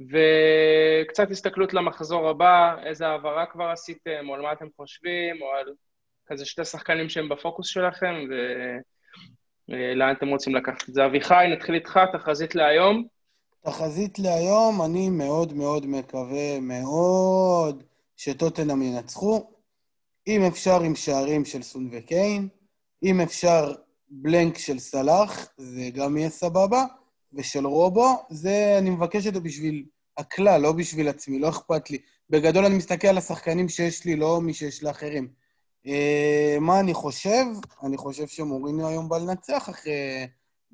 S1: וקצת הסתכלות למחזור הבא, איזה העברה כבר עשיתם, או על מה אתם חושבים, או על כזה שתי שחקנים שהם בפוקוס שלכם, ו... אה, אתם רוצים לקחת את זה? אביחי, נתחיל איתך, תחזית להיום.
S2: תחזית להיום, אני מאוד מאוד מקווה מאוד שטוטנאם ינצחו. אם אפשר עם שערים של סון וקיין, אם אפשר בלנק של סלאח, זה גם יהיה סבבה, ושל רובו, זה, אני מבקש את זה בשביל הכלל, לא בשביל עצמי, לא אכפת לי. בגדול אני מסתכל על השחקנים שיש לי, לא מי שיש לאחרים. אה, מה אני חושב? אני חושב שמוריניו היום בא לנצח אחרי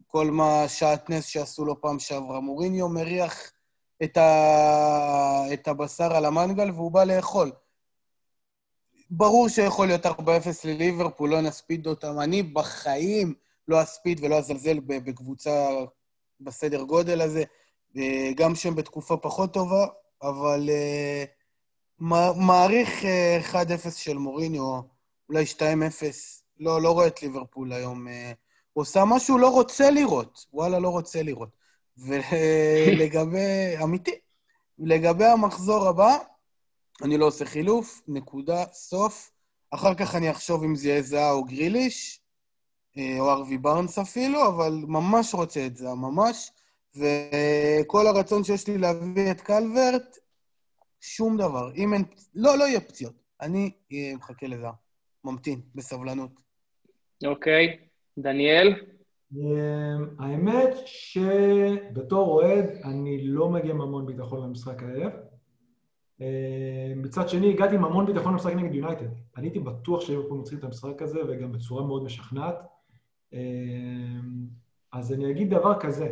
S2: כל מה שעטנס שעשו לו פעם שעברה. מוריניו מריח את, ה... את הבשר על המנגל והוא בא לאכול. ברור שיכול להיות 4-0 לליברפול, לא נספיד אותם. אני בחיים לא אספיד ולא אזלזל בקבוצה בסדר גודל הזה, אה, גם שהם בתקופה פחות טובה, אבל אה, מע- מעריך אה, 1-0 של מוריניו, אולי 2-0. לא, לא רואה את ליברפול היום. אה, הוא עושה מה שהוא לא רוצה לראות. וואלה, לא רוצה לראות. ולגבי... אמיתי. לגבי המחזור הבא, אני לא עושה חילוף, נקודה, סוף. אחר כך אני אחשוב אם זה יהיה זהה או גריליש, אה, או ארווי בארנס אפילו, אבל ממש רוצה את זה, ממש. וכל הרצון שיש לי להביא את קלברט, שום דבר. אם אין... לא, לא יהיה פציעות. אני אה, מחכה לזה. ממתין, בסבלנות.
S1: אוקיי. דניאל?
S3: אמ, האמת שבתור אוהד אני לא מגיע עם המון ביטחון למשחק הערב. אמ, מצד שני, הגעתי עם המון ביטחון למשחק נגד יונייטד. אני הייתי בטוח שליברפול מנצחים את המשחק הזה, וגם בצורה מאוד משכנעת. אמ, אז אני אגיד דבר כזה,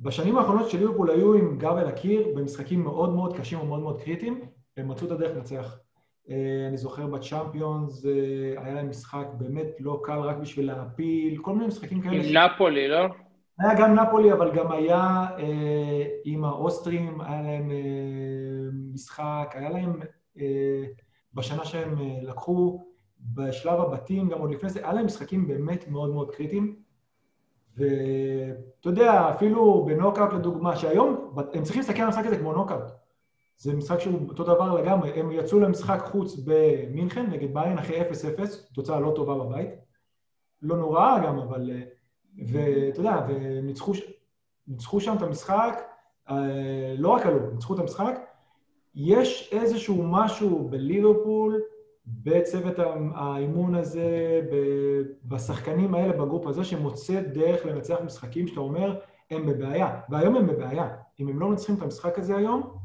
S3: בשנים האחרונות של ליברפול היו עם גב אל הקיר במשחקים מאוד מאוד קשים ומאוד מאוד קריטיים, הם מצאו את הדרך לנצח. אה, אני זוכר בצ'אמפיונס, אה, היה להם משחק באמת לא קל רק בשביל להפיל, כל מיני משחקים כאלה.
S1: עם ש... נפולי, לא?
S3: היה גם נפולי, אבל גם היה אה, עם האוסטרים, היה להם אה, משחק, היה להם, אה, בשנה שהם אה, לקחו, בשלב הבתים, גם עוד לפני זה, היה להם משחקים באמת מאוד מאוד קריטיים. ואתה יודע, אפילו בנוקאוט לדוגמה, שהיום הם צריכים להסתכל על המשחק הזה כמו נוקאוט. זה משחק שהוא אותו דבר לגמרי, הם יצאו למשחק חוץ במינכן נגד ביין אחרי 0-0, תוצאה לא טובה בבית. לא נורא גם, אבל... ואתה יודע, וניצחו שם את המשחק, אה, לא רק עלו, ניצחו את המשחק. יש איזשהו משהו בליברפול, בצוות האימון הזה, בשחקנים האלה, בגרופ הזה, שמוצא דרך לנצח משחקים שאתה אומר, הם בבעיה. והיום הם בבעיה. אם הם לא מנצחים את המשחק הזה היום,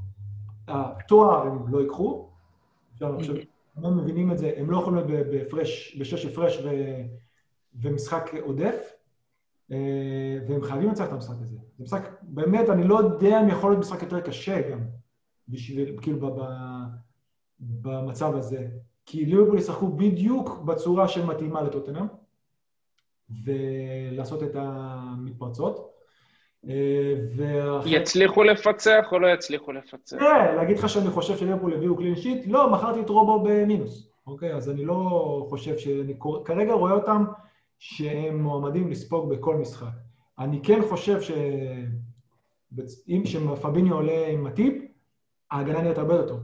S3: התואר הם לא ייקחו. עכשיו, עכשיו, הם מבינים את זה, הם לא יכולים להיות בהפרש, בשש הפרש ו, ומשחק עודף, אה, והם חייבים לנצח את המשחק הזה. זה משחק, באמת, אני לא יודע אם יכול להיות משחק יותר קשה גם, בשביל, כאילו, במצב הזה. כי ליברפול ישחקו בדיוק בצורה שמתאימה לטוטנאם, ולעשות את המתפרצות.
S1: אה, יצליחו לפצח או לא יצליחו לפצח?
S3: כן, להגיד לך שאני חושב שליברפול הביאו קלין שיט? לא, מכרתי את רובו במינוס. אוקיי, אז אני לא חושב ש... אני כרגע רואה אותם שהם מועמדים לספוג בכל משחק. אני כן חושב ש... אם פביניו עולה עם הטיפ, ההגנה נראית הרבה יותר טוב.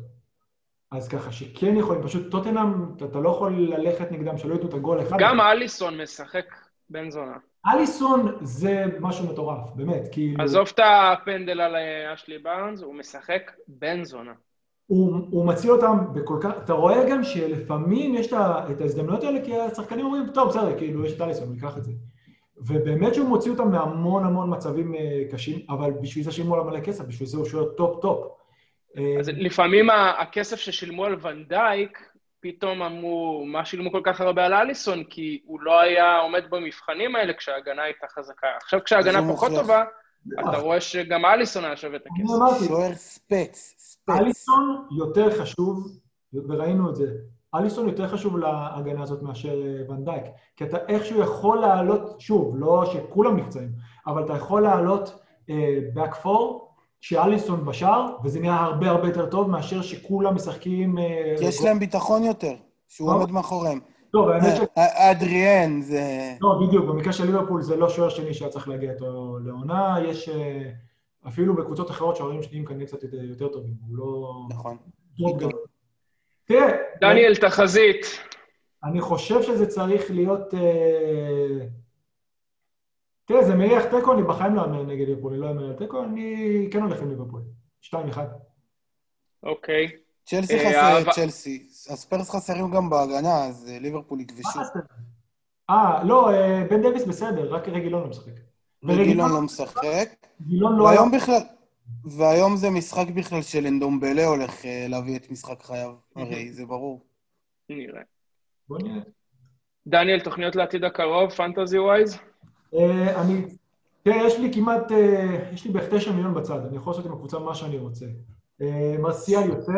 S3: אז ככה שכן יכולים, פשוט טוטנאם, אתה לא יכול ללכת נגדם שלא ייתנו את הגול אחד.
S1: גם אליסון משחק בן זונה.
S3: אליסון זה משהו מטורף, באמת, כאילו...
S1: עזוב את הפנדל על אה, אשלי בארנס, הוא משחק בן זונה.
S3: הוא, הוא מציל אותם בכל כך... אתה רואה גם שלפעמים יש את ההזדמנויות האלה, כי השחקנים אומרים, טוב, בסדר, כאילו, יש את אליסון, ניקח את זה. ובאמת שהוא מוציא אותם מהמון המון מצבים אה, קשים, אבל בשביל זה שילמו עליו מלא כסף, בשביל זה הוא שוער טופ-טופ.
S1: אז לפעמים הכסף ששילמו על ונדייק, פתאום אמרו, מה שילמו כל כך הרבה על אליסון? כי הוא לא היה עומד במבחנים האלה כשההגנה הייתה חזקה. עכשיו כשההגנה פחות טובה, אתה רואה שגם אליסון היה שווה את הכסף.
S2: אני אמרתי, שוער ספץ, ספץ.
S3: אליסון יותר חשוב, וראינו את זה, אליסון יותר חשוב להגנה הזאת מאשר אה, ונדייק. כי אתה איכשהו יכול לעלות, שוב, לא שכולם נפצעים, אבל אתה יכול לעלות back four, שאליסון בשער, וזה נראה הרבה הרבה יותר טוב מאשר שכולם משחקים...
S2: אה, כי יש להם ביטחון יותר, שהוא עומד מאחוריהם.
S3: טוב, האמת ש...
S2: אה, אדריאן זה...
S3: לא, בדיוק, במקרה של ליברפול זה לא שוער שני שהיה צריך להגיע איתו לעונה, יש אה, אפילו בקבוצות אחרות שוערים שניים כנראה קצת יותר טובים, הוא לא...
S2: נכון.
S3: תראה...
S1: דניאל, תחזית.
S3: אני חושב שזה צריך להיות... תראה, זה מריח תיקו, אני בחיים לא אאמר נגד ליברפול, אני לא אאמר על תיקו, אני כן הולך עם ליברפול. 2-1.
S1: אוקיי.
S2: צ'לסי אה, חסר צ'לסי. הספרס חסרים גם בהגנה, אז אה, ליברפול יתבשו.
S3: אה, לא, אה, בן דוויס בסדר, רק רגילון לא משחק.
S2: רגילון לא משחק. רגילון לא... והיום בכלל... והיום זה משחק בכלל של אנדומבלה הולך להביא את משחק חייו, הרי זה ברור.
S1: נראה.
S3: בוא נראה.
S1: דניאל, תוכניות לעתיד הקרוב, פנטזי ווייז?
S3: אה, אני, תראה, יש לי כמעט, אה, יש לי בערך תשע מיליון בצד, אני יכול לעשות עם הקבוצה מה שאני רוצה. אה, מרסיאל יוצא,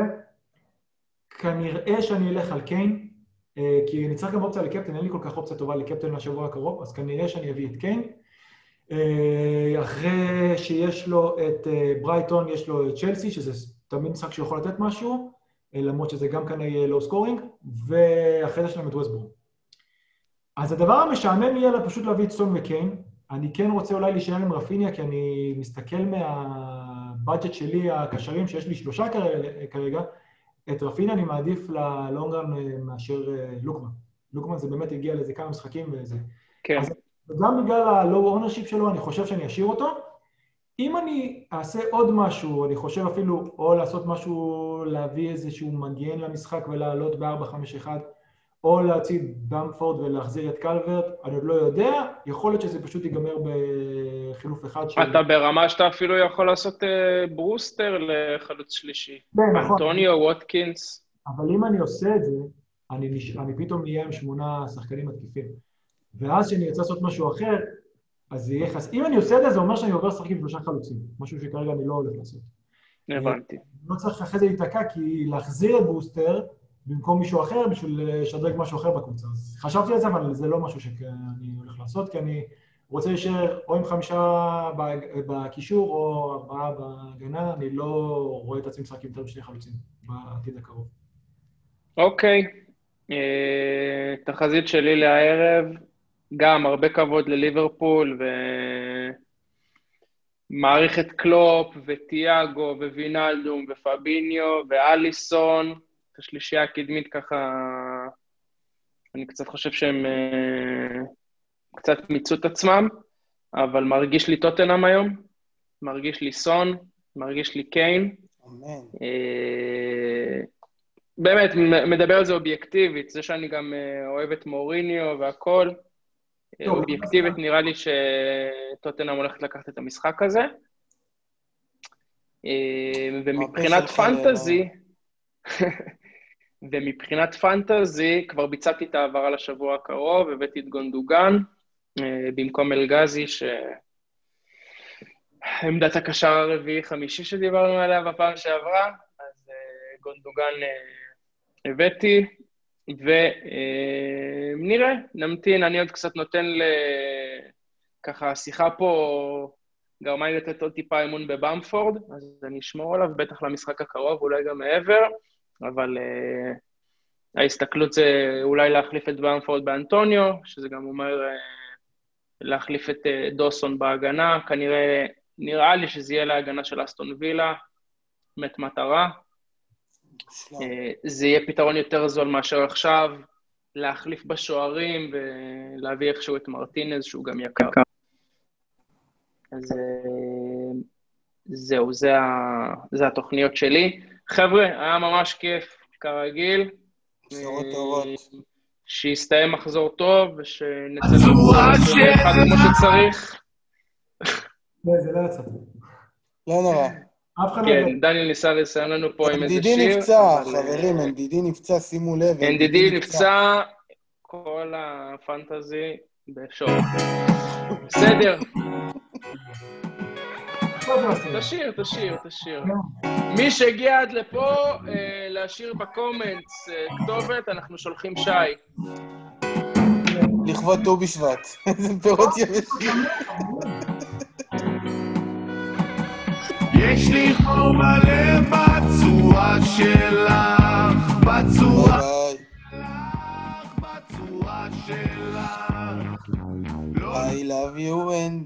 S3: כנראה שאני אלך על קיין, כי אני צריך גם אופציה לקפטן, אין לי כל כך אופציה טובה לקפטן מהשבוע הקרוב, אז כנראה שאני אביא את קיין. אחרי שיש לו את ברייטון, יש לו את צ'לסי, שזה תמיד משחק שיכול לתת משהו, למרות שזה גם כנראה low scoring, ואחרי זה יש להם את ווסט ברום. אז הדבר המשעמם יהיה לה פשוט להביא את סון וקיין. אני כן רוצה אולי להישאר עם רפיניה, כי אני מסתכל מה budget שלי, הקשרים, שיש לי שלושה כרגע, את רפיניה אני מעדיף ל long run אה, מאשר אה, לוקמן. לוקמן זה באמת הגיע לאיזה כמה משחקים וזה.
S1: כן.
S3: אז גם בגלל ה-low ownership שלו, אני חושב שאני אשאיר אותו. אם אני אעשה עוד משהו, אני חושב אפילו או לעשות משהו, להביא איזשהו מגן למשחק ולעלות ב-4-5-1, או להוציא במפורד ולהחזיר את קלברט, אני עוד לא יודע, יכול להיות שזה פשוט ייגמר בחילוף אחד
S1: של... אתה ברמה שאתה אפילו יכול לעשות uh, ברוסטר לחלוץ שלישי.
S3: כן, נכון.
S1: אנטוניו, ווטקינס.
S3: אבל אם אני עושה את זה, אני, נש... אני פתאום אהיה עם שמונה שחקנים מתקיפים. ואז כשאני ארצה לעשות משהו אחר, אז זה יהיה חס... אם אני עושה את זה, זה אומר שאני עובר לשחק עם שלושה חלוצים, משהו שכרגע אני לא הולך לעשות.
S1: הבנתי.
S3: לא צריך אחרי זה להיתקע, כי להחזיר את בוסטר במקום מישהו אחר בשביל לשדרג משהו אחר בקבוצה. אז חשבתי על זה, אבל זה לא משהו שאני הולך לעשות, כי אני רוצה להישאר או עם חמישה בקישור או ארבעה בהגנה, אני לא רואה את עצמי משחק יותר בשני חלוצים בעתיד הקרוב.
S1: אוקיי. אה, תחזית שלי לערב, גם הרבה כבוד לליברפול, ומעריך את קלופ, וטיאגו, ווינלדום, ופביניו, ואליסון. את השלישייה הקדמית ככה, אני קצת חושב שהם uh, קצת מיצו את עצמם, אבל מרגיש לי טוטנאם היום, מרגיש לי סון, מרגיש לי קיין. אמן. Uh, באמת, מדבר על זה אובייקטיבית, זה שאני גם uh, אוהב את מוריניו והכול, אובייקטיבית נראה לי שטוטנאם הולכת לקחת את המשחק הזה. ומבחינת פנטזי, ומבחינת פנטזי, כבר ביצעתי את העברה לשבוע הקרוב, הבאתי את גונדוגן אה, במקום אלגזי, שעמדת הקשר הרביעי-חמישי שדיברנו עליה בפעם שעברה, אז אה, גונדוגן אה, הבאתי, ונראה, נמתין, אני עוד קצת נותן ל... ככה, השיחה פה גרמה לי לתת עוד טיפה אמון בבמפורד, אז אני אשמור עליו, בטח למשחק הקרוב, אולי גם מעבר. אבל uh, ההסתכלות זה אולי להחליף את במפורד באנטוניו, שזה גם אומר uh, להחליף את uh, דוסון בהגנה, כנראה, נראה לי שזה יהיה להגנה של אסטון וילה, מת מטרה. Uh, זה יהיה פתרון יותר זול מאשר עכשיו, להחליף בשוערים ולהביא איכשהו את מרטינז, שהוא גם יקר. אז זהו, זה, ה, זה התוכניות שלי. חבר'ה, היה ממש כיף, כרגיל.
S2: בשורות טובות.
S1: שיסתיים מחזור טוב, ושנצא למחזור אחד כמו שצריך.
S3: לא, זה לא יצא.
S2: לא נורא.
S3: לא
S1: כן, דניאל ניסה לסיים לנו פה עם איזה שיר.
S2: NDD נפצע, חברים, NDD נפצע, שימו לב.
S1: NDD נפצע, כל הפנטזי בשוק. בסדר. תשאיר, תשאיר, תשאיר. מי שהגיע עד לפה, אה, להשאיר בקומנטס אה, כתובת, אנחנו שולחים שי.
S2: לכבוד ט"ו בשבט. איזה פירות יבשים. יש לי חור מלא בצורה שלך, בצורה שלך, בצורה שלך. I love you and...